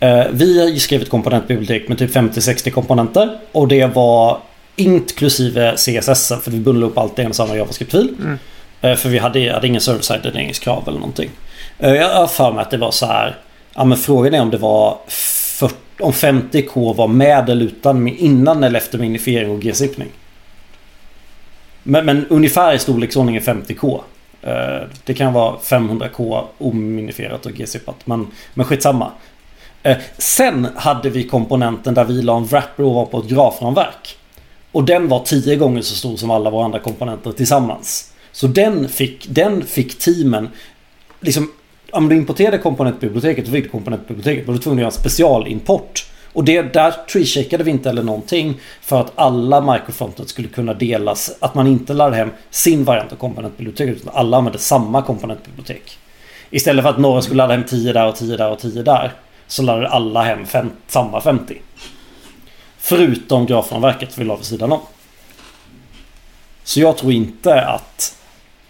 Eh, vi har ju skrivit komponentbibliotek med typ 50-60 komponenter och det var inklusive CSS för vi bundlade upp allt i en samma JavaScript-fil.
Mm.
Eh, för vi hade, hade ingen server-side dederingskrav eller någonting. Eh, jag har för mig att det var så här. Ja men frågan är om det var 40, om 50k var med eller utan innan eller efter minifiering och gzippning. Men, men ungefär i storleksordningen 50k. Eh, Det kan vara 500k ominifierat och gzippat. Men, men skitsamma. Eh, sen hade vi komponenten där vi la en wrapper ovanpå ett graframverk. Och den var tio gånger så stor som alla våra andra komponenter tillsammans. Så den fick, den fick teamen liksom om du importerade komponentbiblioteket och fick du komponentbiblioteket var du tvungen att göra en specialimport. Och det, där tree-checkade vi inte eller någonting för att alla microfrontet skulle kunna delas. Att man inte lade hem sin variant av komponentbiblioteket utan alla använde samma komponentbibliotek. Istället för att några skulle ladda hem 10 där och 10 där och 10 där. Så laddade alla hem fem, samma 50. Förutom graframverket vi la vid sidan om. Så jag tror inte att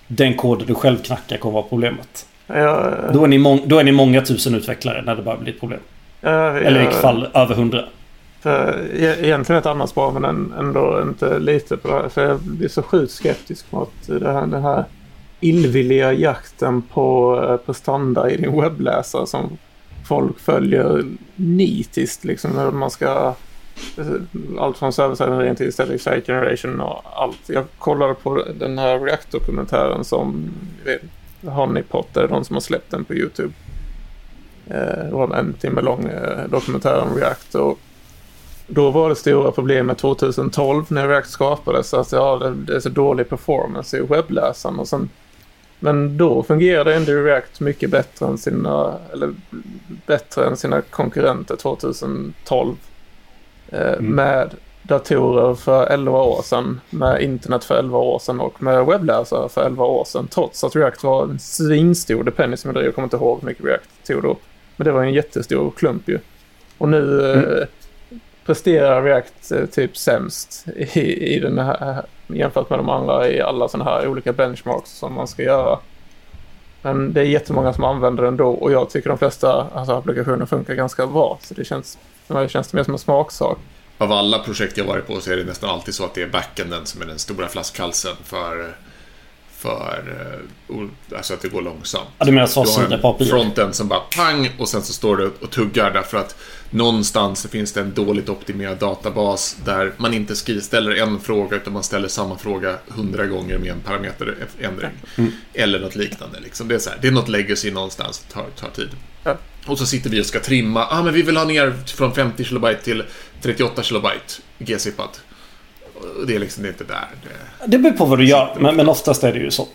den koden du själv knackar kommer vara problemet.
Ja,
Då är, ni mång- då är ni många tusen utvecklare när det börjar bli ett problem.
ja,
Eller i vilket fall över hundra.
För e- egentligen ett annat spår men än- ändå inte lite på det här. För jag blir så sjukt skeptisk mot det här, den här illvilliga jakten på eh, prestanda i din webbläsare som folk följer nitiskt liksom när man ska allt från server-side till static site generation och allt. Jag kollade på den här React-dokumentären som Honeypot, är det de som har släppt den på YouTube. Eh, det var en timme lång eh, dokumentär om React och då var det stora problemet 2012 när React skapades att ja, det, det är så dålig performance i webbläsaren och sen men då fungerade ändå React mycket bättre än sina, eller bättre än sina konkurrenter 2012. Eh, Med datorer för 11 år sedan, med internet för 11 år sedan och med webbläsare för 11 år sedan. Trots att React var en svinstor dependency med det. Jag kommer inte ihåg hur mycket React tog då. Men det var en jättestor klump ju. Och nu eh, presterar React eh, typ sämst i, i den här, jämfört med de andra i alla sådana här olika benchmarks som man ska göra. Men det är jättemånga som använder den då och jag tycker de flesta alltså, applikationer funkar ganska bra. Så det känns, för mig känns det mer som en smaksak.
Av alla projekt jag varit på så är det nästan alltid så att det är backenden som är den stora flaskhalsen för, för eh, alltså att det går långsamt.
Ja, du menar
Du har en
API?
frontend som bara pang och sen så står det och tuggar därför att någonstans finns det en dåligt optimerad databas där man inte skriver, ställer en fråga utan man ställer samma fråga hundra gånger med en parameterändring.
Mm.
Eller något liknande. Liksom. Det, är så här, det är något legacy någonstans, det tar, tar tid.
Ja.
Och så sitter vi och ska trimma, ah men vi vill ha ner från 50 kilobyte till 38 kilobyte G-zippat. Det är liksom inte där. Det...
Det beror på vad du gör, men, men oftast är det ju så.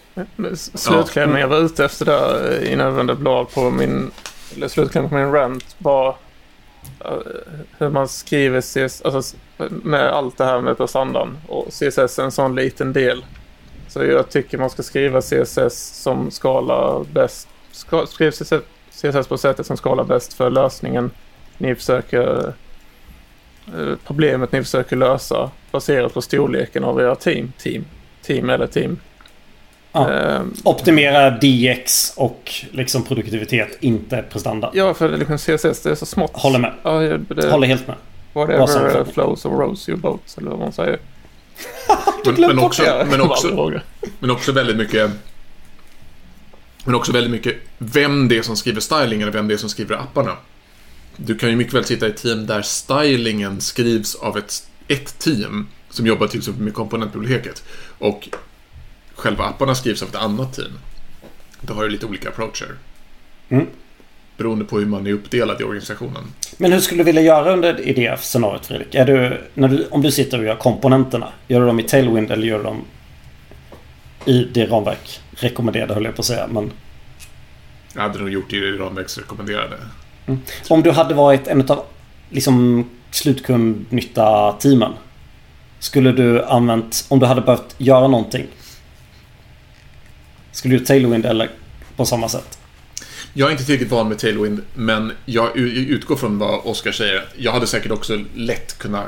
Slutklämmen jag var ute efter där innan jag vände blad på min... Eller slutklämmen på min rant var eh, hur man skriver CSS, alltså med allt det här med prestandan. Och CSS är en sån liten del. Så jag tycker man ska skriva CSS som skalar bäst. Skriv CSS, CSS på sättet som skalar bäst för lösningen ni försöker eh, problemet ni försöker lösa baserat på storleken av era team. Team, team eller team.
Ja.
Ehm,
Optimera DX och liksom produktivitet, inte prestanda.
Ja, för liksom CSS, det är så smått.
Håller med.
Ja, det,
Håller helt med.
Whatever
sammanfattning.
flows or rows your boat, eller vad man säger.
Men, men, också, men, också, men också väldigt mycket Men också väldigt mycket vem det är som skriver styling eller vem det är som skriver apparna. Du kan ju mycket väl sitta i team där stylingen skrivs av ett, ett team som jobbar till exempel med komponentbiblioteket och själva apparna skrivs av ett annat team. Då har du lite olika approacher.
Mm.
Beroende på hur man är uppdelad i organisationen.
Men hur skulle du vilja göra under i det scenariot Fredrik? Är du, när du, om du sitter och gör komponenterna, gör du dem i Tailwind eller gör du dem i det ramverk rekommenderade höll jag på att säga. Men
Jag hade nog gjort det i det ramverksrekommenderade.
om du hade varit en av liksom slutkundnytta-teamen. Skulle du använt, om du hade behövt göra någonting. Skulle du Tailwind eller på samma sätt?
Jag är inte tillräckligt van med Tailwind, men jag utgår från vad Oskar säger. Jag hade säkert också lätt kunnat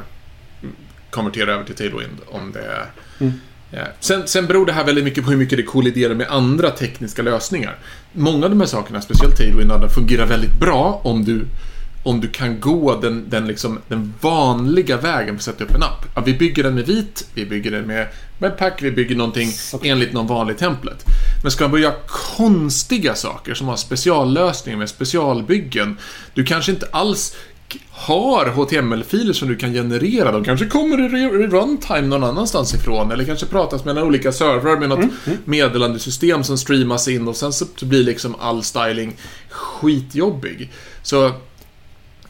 konvertera över till Tailwind om det...
Mm.
Ja. Sen, sen beror det här väldigt mycket på hur mycket det kolliderar med andra tekniska lösningar. Många av de här sakerna, speciellt Tailwind, fungerar väldigt bra om du om du kan gå den, den, liksom, den vanliga vägen för att sätta upp en app. Ja, vi bygger den med vit, vi bygger den med Webpack, vi bygger någonting
Såklart.
enligt någon vanlig template. Men ska man börja konstiga saker som har speciallösningar med specialbyggen. Du kanske inte alls har HTML-filer som du kan generera. De kanske kommer i runtime någon annanstans ifrån. Eller kanske pratas mellan olika servrar med något meddelandesystem som streamas in och sen så blir liksom all styling skitjobbig. Så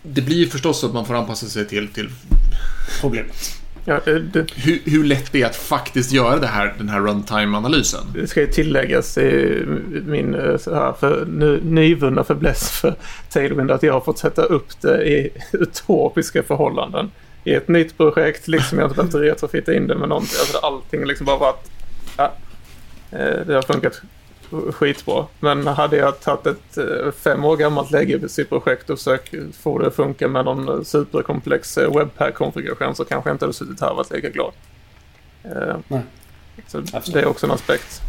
det blir ju förstås så att man får anpassa sig till, till
Problemet.
Ja, det,
hur, hur lätt det är att faktiskt göra det här, den här runtime-analysen.
det ska ju tilläggas i min eh, så här, för, nu, nyvunna fäbless för Tailwind att jag har fått sätta upp det i utopiska förhållanden. I ett nytt projekt, liksom jag har inte behövt retrofitta in det med någonting. Alltså allting liksom bara varit... Ja, eh, det har funkat skitbra. Men hade jag tagit ett eh, fem år gammalt legacy-projekt och försökt få det att funka med någon superkomplex eh, webpack-konfiguration så kanske jag inte hade suttit här och varit lika glad. Eh,
Nej.
Så det är också en aspekt.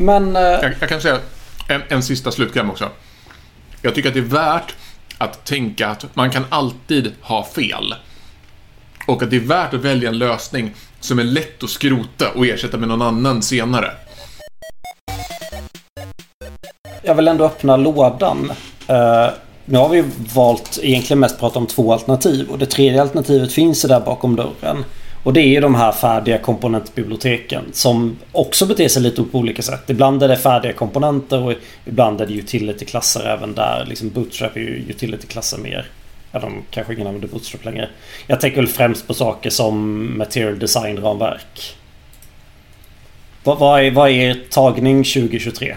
Men...
Jag, jag kan säga en, en sista slutkläm också. Jag tycker att det är värt att tänka att man kan alltid ha fel. Och att det är värt att välja en lösning som är lätt att skrota och ersätta med någon annan senare.
Jag vill ändå öppna lådan. Uh, nu har vi valt egentligen mest prata om två alternativ och det tredje alternativet finns där bakom dörren. Och det är ju de här färdiga komponentbiblioteken som också beter sig lite på olika sätt. Ibland är det färdiga komponenter och ibland är det utility-klasser även där. Liksom Bootstrap är ju utility-klasser mer. Ja, de kanske ingen använder Bootstrap längre. Jag tänker väl främst på saker som Material Design-ramverk. Vad, vad, är, vad är er tagning 2023?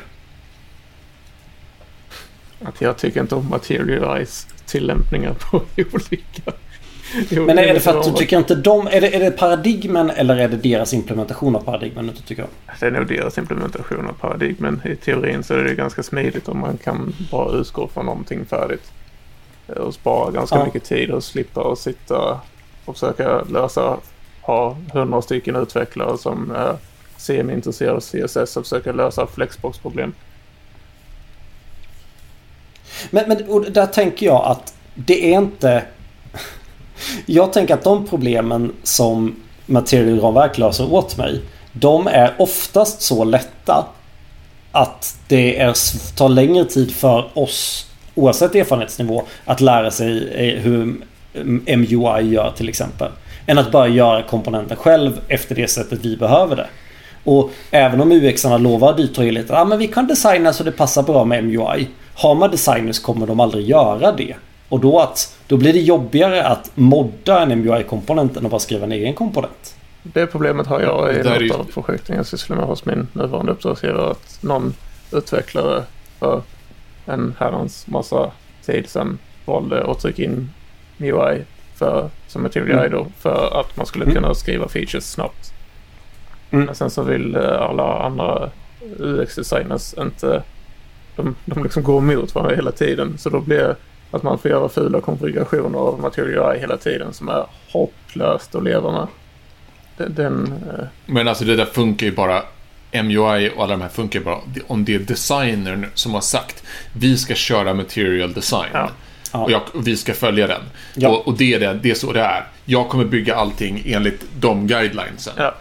Att jag tycker inte om materialize tillämpningar på olika...
Men är det för att du tycker inte de... Är det, är det paradigmen eller är det deras implementation av paradigmen du inte tycker om?
Det är nog deras implementation av paradigmen. I teorin så är det ganska smidigt om man kan bara utgå från någonting färdigt. Och spara ganska
Ja.
mycket tid och slippa att sitta och försöka lösa, ha hundra stycken utvecklare som är semi-intresserade av CSS och försöka lösa flexbox-problem.
Men, men och där tänker jag att det är inte... Jag tänker att de problemen som materialramverk löser åt mig. De är oftast så lätta att det är, tar längre tid för oss oavsett erfarenhetsnivå att lära sig eh, hur mm, MUI gör till exempel. Än att bara göra komponenten själv efter det sättet vi behöver det. Och även om UXarna lovar dyrt och heligt att ah, men vi kan designa så det passar bra med MUI. Har man designers kommer de aldrig göra det. Och då, att, då blir det jobbigare att modda en MUI-komponent än att bara skriva en egen komponent.
Det problemet har jag i något av projekten jag sysslar med hos min nuvarande uppdragsgivare. Att någon utvecklare för en herrans massa tid sedan valde att trycka in MUI för, som material mm. då för att man skulle mm. kunna skriva features snabbt. Mm. Men sen så vill eh, alla andra UX-designers inte... De, de liksom går emot varandra hela tiden. Så då blir att man får göra fula konfigurationer av Material hela tiden som är hopplöst att leva med. Den, den,
eh, Men alltså det där funkar ju bara MUI och alla de här funkar bara om det är designern som har sagt vi ska köra material design. Ja. Och, jag, och, vi ska följa den. Ja. Och, och, det, är det, det är så det är. Jag kommer bygga allting enligt de guidelinesen. Ja.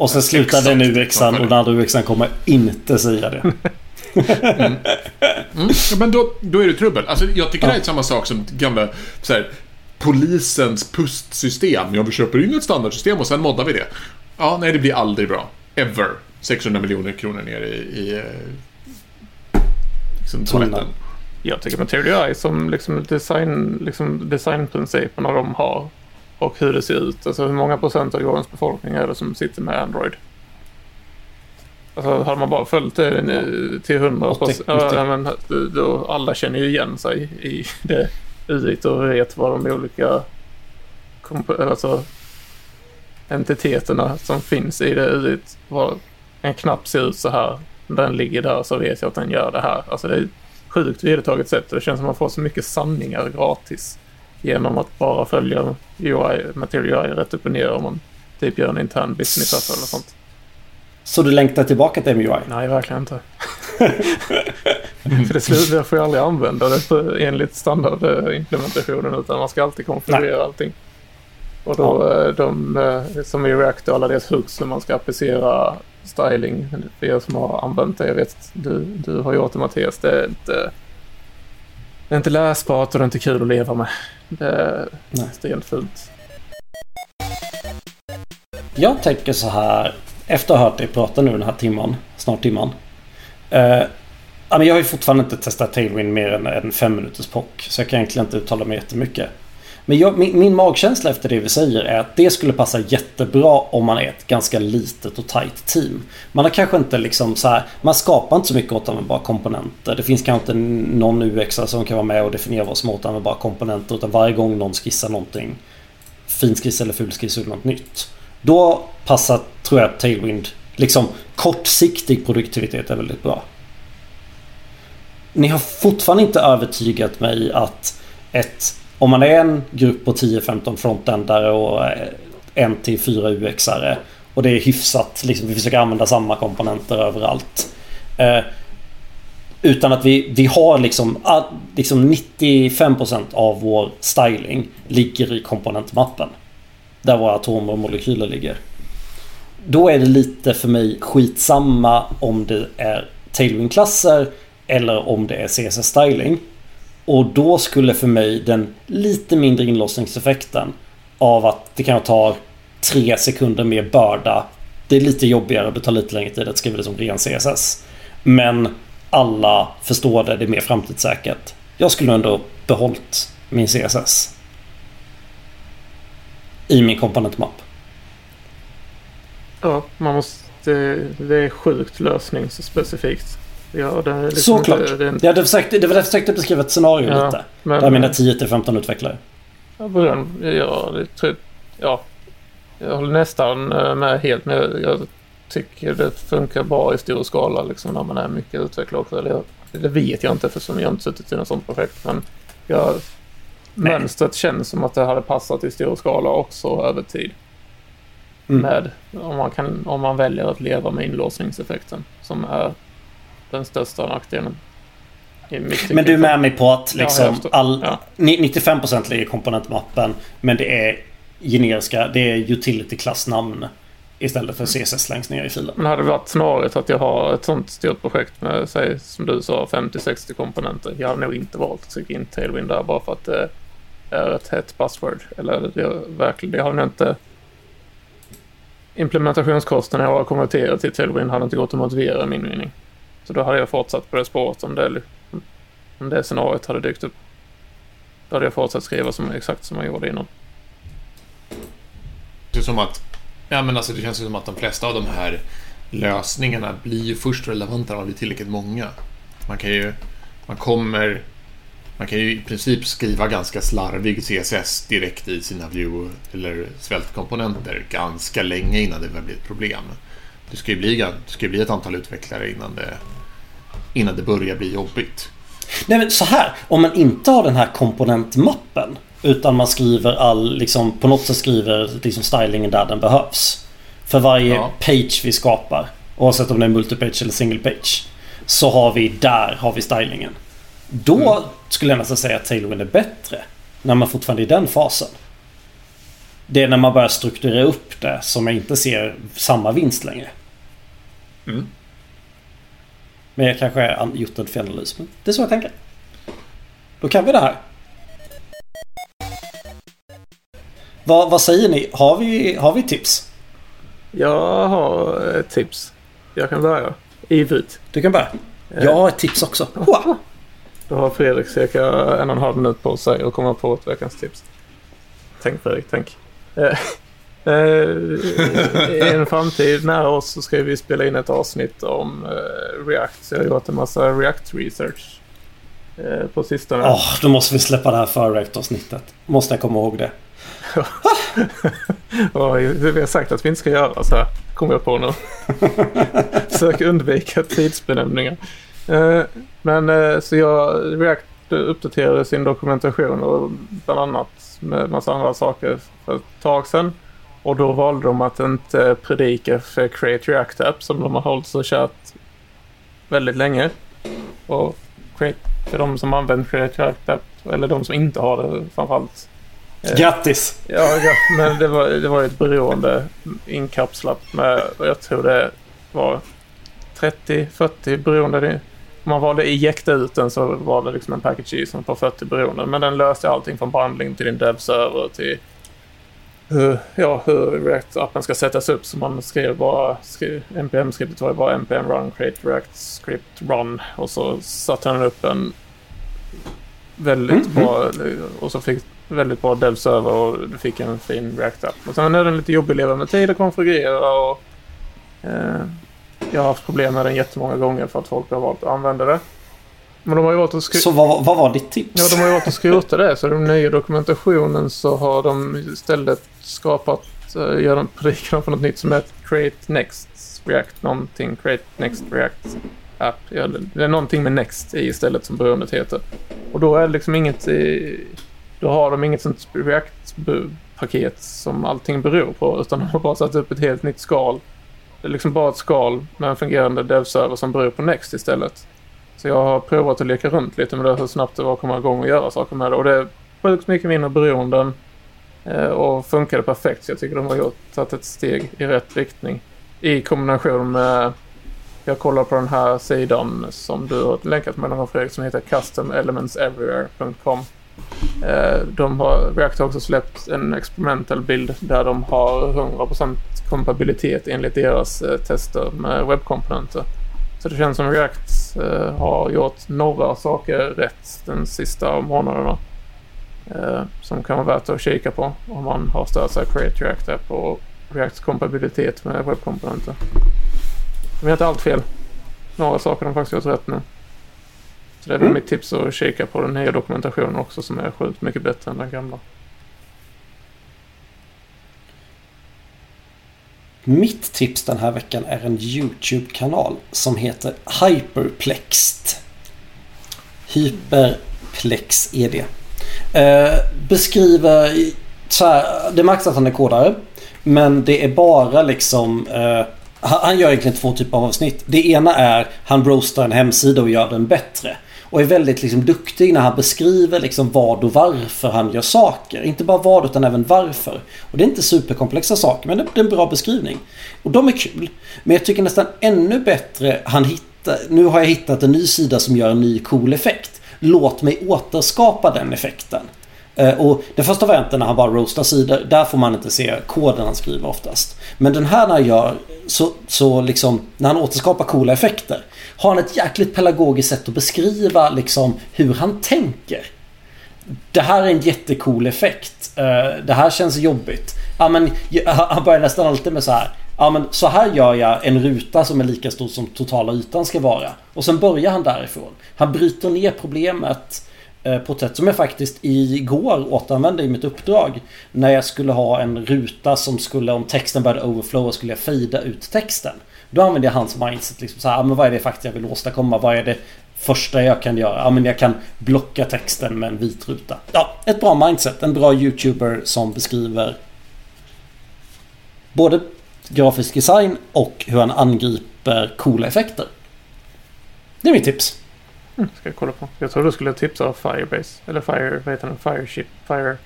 Och sen slutar den UXan och den andra UXan kommer inte säga det.
mm. Mm. Ja, men då, då är det trubbel. Alltså, jag tycker ja. det är samma sak som gamla så här, polisens pustsystem. Ja, vi köper in ett standardsystem och sen moddar vi det. Ja, nej, det blir aldrig bra. Ever. 600 miljoner kronor ner i, i eh, liksom, toaletten.
Jag tycker Material UI som liksom design, liksom designprinciperna de har och hur det ser ut. Alltså hur många procent av jordens befolkning är det som sitter med Android? Alltså hade man bara följt det till 100 procent. Ja, men då alla känner ju igen sig i det UIT och vet vad de olika alltså, entiteterna som finns i det UIT. Vad en knapp ser ut så här. Den ligger där så vet jag att den gör det här. Alltså det är sjukt vedertaget sätt. Det känns som att man får så mycket sanningar gratis genom att bara följa UI, Material UI rätt upp och ner om man typ gör en intern business eller sånt.
Så du längtar tillbaka till MUI?
Nej, verkligen inte. för det slutar, jag får ju aldrig använda det enligt standardimplementationen utan man ska alltid konfigurera Nej. allting. Och då ja. Eh, de, eh, som i React och alla deras hooks när man ska applicera styling. För er som har använt det, jag vet du, du har gjort det Mattias, det är inte det är inte läsbart och det är inte kul att leva med. Det är stelt fult.
Jag tänker så här, efter att ha hört dig prata nu den här timman, snart timman. Eh, jag har ju fortfarande inte testat Tailwind mer än en fem minuters pock. Så jag kan egentligen inte uttala mig jättemycket. Men jag, min, min, magkänsla efter det vi säger är att det skulle passa jättebra om man är ett ganska litet och tight team. Man har kanske inte liksom så här, man skapar inte så mycket återanvändbara komponenter. Det finns kanske inte någon UX som kan vara med och definiera vad som är återanvändbara komponenter. Utan varje gång någon skissar någonting finskiss eller fulskiss eller något nytt. Då passar, tror jag, Tailwind, liksom kortsiktig produktivitet är väldigt bra. Ni har fortfarande inte övertygat mig att ett om man är en grupp på 10-15 frontendare och eh, en till fyra UXare och det är hyfsat, liksom, vi försöker använda samma komponenter överallt. Eh, utan att vi, vi har liksom, liksom 95% av vår styling ligger i komponentmappen. Där våra atomer och molekyler ligger. Då är det lite för mig skitsamma om det är Tailwind-klasser eller om det är CSS-styling. Och då skulle för mig den lite mindre inlåsningseffekten av att det kan ta tre sekunder mer börda. Det är lite jobbigare, det tar lite längre tid att skriva det som ren CSS. Men alla förstår det, det är mer framtidssäkert. Jag skulle ändå behållit min CSS. I min komponentmapp.
Ja, man måste... Det är sjukt lösningsspecifikt. Ja, det är liksom
Såklart. Det, det, det, jag försökte, det var jag försökte beskriva ett scenario ja, lite. Men, där mina 10-15 utvecklare.
Ja, ja, det, ja, jag håller nästan eh, med helt med. Jag tycker det funkar bra i stor skala liksom, när man är mycket utvecklare också. Eller, det vet jag inte eftersom jag inte suttit i något sånt projekt. Men jag, mönstret känns som att det hade passat i stor skala också över tid. Mm. Med, om, man kan, om man väljer att leva med inlåsningseffekten som är den största nackdelen.
Men du är med mig på att liksom all, ja. 95% ligger i komponentmappen. Men det är generiska, det är utility-klassnamn. Istället för CSS längst ner i filen.
Men hade det varit snarare att jag har ett sånt stort projekt med, säg, som du sa, 50-60 komponenter. Jag hade nog inte valt att trycka in Tailwind där bara för att det är ett hett buzzword. Eller det, verkligen, det har nog inte... Implementationskostnaden jag har konverterat till Tailwind hade inte gått att motivera i min mening. Så då hade jag fortsatt på det spåret om det, om det scenariot hade dykt upp. Då hade jag fortsatt skriva som, exakt som jag gjorde innan.
Det som att, ja men alltså det känns som att de flesta av de här lösningarna blir ju först relevanta när man blir tillräckligt många. Man kan ju, man kommer, man kan ju i princip skriva ganska slarvig CSS direkt i sina view eller svältkomponenter ganska länge innan det börjar bli ett problem. Det ska ju bli, det ska bli ett antal utvecklare innan det, innan det börjar bli jobbigt.
Nej men så här. Om man inte har den här komponentmappen. Utan man skriver all, liksom på något sätt skriver liksom stylingen där den behövs. För varje
Ja.
page vi skapar. Oavsett om det är multipage eller single page. Så har vi där har vi stylingen. Då skulle jag nästan säga att Tailwind är bättre. När man fortfarande är i den fasen. Det är när man börjar strukturera upp det som jag inte ser samma vinst längre.
Mm.
Men jag kanske har gjort en felanalys. Men det är så jag tänker. Då kan vi det här. Vad, vad säger ni? Har vi, har vi tips?
Jag har ett tips. Jag kan börja. Ivrigt.
Du kan börja. Jag har ett tips också. Hoa!
Då har Fredrik cirka en och en halv minut på sig att komma på ett veckans tips. Tänk Fredrik, tänk. Eh, I en framtid nära oss så ska vi spela in ett avsnitt om eh, React. Så jag har gjort en massa React research eh, på sistone.
Åh, då måste vi släppa det här före avsnittet. Måste jag komma ihåg det.
Vi har sagt att vi inte ska göra så här. Kommer jag på nu. Försök undvika tidsbenämningar. Men så jag, React uppdaterade sin dokumentation och bland annat med massa andra saker för ett tag sedan. Och då valde de att inte predika för Create React App som de har hållit så kärt väldigt länge. Och för de som använder Create React App, eller de som inte har det framförallt, Eh.
Grattis!
Ja, ja men det var, det var ett beroende inkapslat med, och jag tror det var 30-40 beroende. Det- Om man valde ejecta ut den så var det liksom en package som på 40 beroende. Men den löste allting från bundling till din dev-server till hur, ja, hur React-appen ska sättas upp. Så man skrev bara, skrev, npm-skriptet var ju bara npm run create react script run och så satte den upp en väldigt
Mhm.
bra och så fick väldigt bra dev-server och du fick en fin React-app. Och sen är den lite jobbig att leva med tid att konfigurera och eh, jag har haft problem med den jättemånga gånger för att folk har valt att använda det. Men de har ju valt att
Så vad, vad var ditt tips?
Ja, de har ju valt att skrota det. Så i den nya dokumentationen så har de istället skapat, uh, gör de, predikar de för något nytt som heter Create Next React någonting. Create Next React App. Ja, det- det är någonting med Next i istället som beroendet heter. Och då är det liksom inget i, Då har de inget sånt React-paket som allting beror på. Utan de har bara satt upp ett helt nytt skal. Det är liksom bara ett skal med en fungerande dev-server som beror på Next istället. Så jag har provat att leka runt lite med det hur snabbt det var att komma igång och göra saker med det. Och det är sjukt mycket mindre beroenden. Eh, och funkade perfekt. Så jag tycker de har gjort, tagit ett steg i rätt riktning. I kombination med jag kollar på den här sidan som du har länkat med någon Fredrik som heter customelementseverywhere.com. Eh, de har, React har också släppt en experimental bild där de har 100% kompatibilitet enligt deras eh, tester med webbkomponenter. Så det känns som React eh, har gjort några saker rätt den sista månaderna. Eh, som kan vara värt att kika på om man har stört sig Create React App och Reacts kompatibilitet med webbkomponenter. De gör inte allt fel. Några saker har de faktiskt gjort rätt nu. Så det är väl
Mm.
mitt tips att kika på den nya dokumentationen också som är sjukt mycket bättre än den gamla.
Mitt tips den här veckan är en YouTube-kanal som heter Hyperplexed. Hyperplex är det. Eh, beskriver så här, det märks att han är kodare. Men det är bara liksom eh, han, gör egentligen två typer av avsnitt. Det ena är han roastar en hemsida och gör den bättre. Och är väldigt liksom duktig när han beskriver liksom vad och varför han gör saker. Inte bara vad utan även varför. Och det är inte superkomplexa saker men det är en bra beskrivning. Och de är kul. Men jag tycker nästan ännu bättre han hittar... Nu har jag hittat en ny sida som gör en ny cool effekt. Låt mig återskapa den effekten. Eh, och den första varianten när han bara roastar sidor, där får man inte se koden han skriver oftast. Men den här när han gör, så, så liksom, när han återskapar coola effekter, har han ett jäkligt pedagogiskt sätt att beskriva liksom hur han tänker. Det här är en jättecool effekt. Eh, det här känns jobbigt. Ja, men, han börjar nästan alltid med så här. Ja men så här gör jag en ruta som är lika stor som totala ytan ska vara. Och sen börjar han därifrån. Han bryter ner problemet eh, på ett sätt som jag faktiskt igår återanvände i mitt uppdrag. När jag skulle ha en ruta som skulle, om texten började overflowa, skulle jag fejda ut texten. Då använde jag hans mindset. Liksom så här, men vad är det faktiskt jag vill åstadkomma? Vad är det första jag kan göra? Ja, men jag kan blocka texten med en vit ruta. Ja, ett bra mindset. En bra YouTuber som beskriver både grafisk design och hur han angriper coola effekter. Det är mitt tips.
Mm, ska jag kolla på. Jag tror du skulle tipsa av Firebase. Eller Fire... Vad heter den? Fireship? Fire...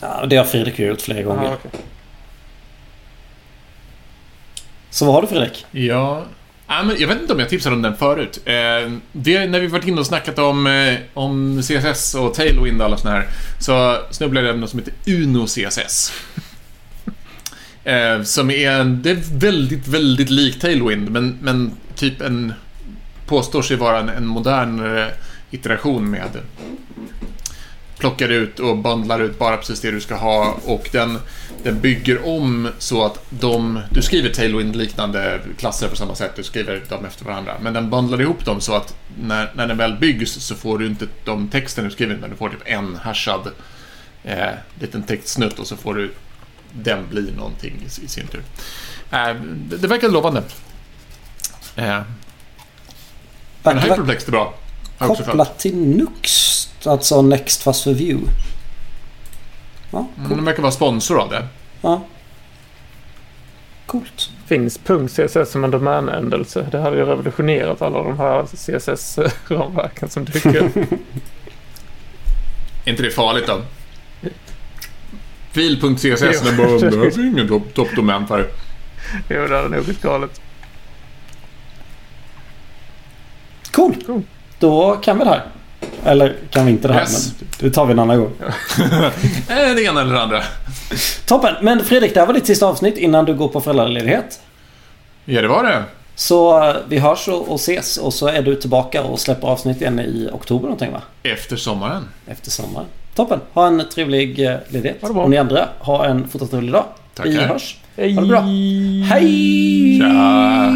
Ja, det har Fredrik gjort flera gånger.
Ah, okay.
Så vad har du Fredrik?
Ja... Jag vet inte om jag tipsade om den förut. Eh, det, när vi varit inne och snackat om, eh, om CSS och Tailwind och alla såna här, så snubblade jag över något som heter Uno CSS. eh, som är det är väldigt, väldigt lik Tailwind, men, men typ en påstår sig vara en, en modern eh, iteration med plockar ut och bandlar ut bara precis det du ska ha och den, den bygger om så att de, du skriver Tailwind-liknande klasser på samma sätt, du skriver dem efter varandra, men den bandlar ihop dem så att när, när den väl byggs så får du inte de texten du skriver, men du får typ en hashad eh, liten textsnutt och så får du den bli någonting i, i sin tur. Eh, det, det verkar lovande. Eh, men Hyperplex är bra.
Kopplat till Nux, alltså Next Fast for View.
Ja, cool. Mm, de verkar vara sponsor av det.
Ja. Coolt.
Finns .css som en domänändelse? Det hade ju revolutionerat alla de här CSS-ramverken som dyker upp.
är inte det farligt då? Fil.css, den bara, det är ingen toppdomän för.
Jo, det hade nog blivit galet.
Cool. cool. Då kan vi det här. Eller kan vi inte det här? Yes. Men det tar vi en annan gång.
Eh, det ena eller det andra.
Toppen. Men Fredrik, det här var ditt sista avsnitt innan du går på föräldraledighet.
Ja, det var det.
Så eh, vi hörs och ses och så är du tillbaka och släpper avsnitt igen i oktober någonting va?
Efter sommaren.
Efter sommaren. Toppen. Ha en trevlig eh, ledighet. Ha det bra. Och ni andra, ha en fortsatt trevlig dag.
Tackar.
Vi hörs.
Hej.
Ha det bra. Hej!
Tja.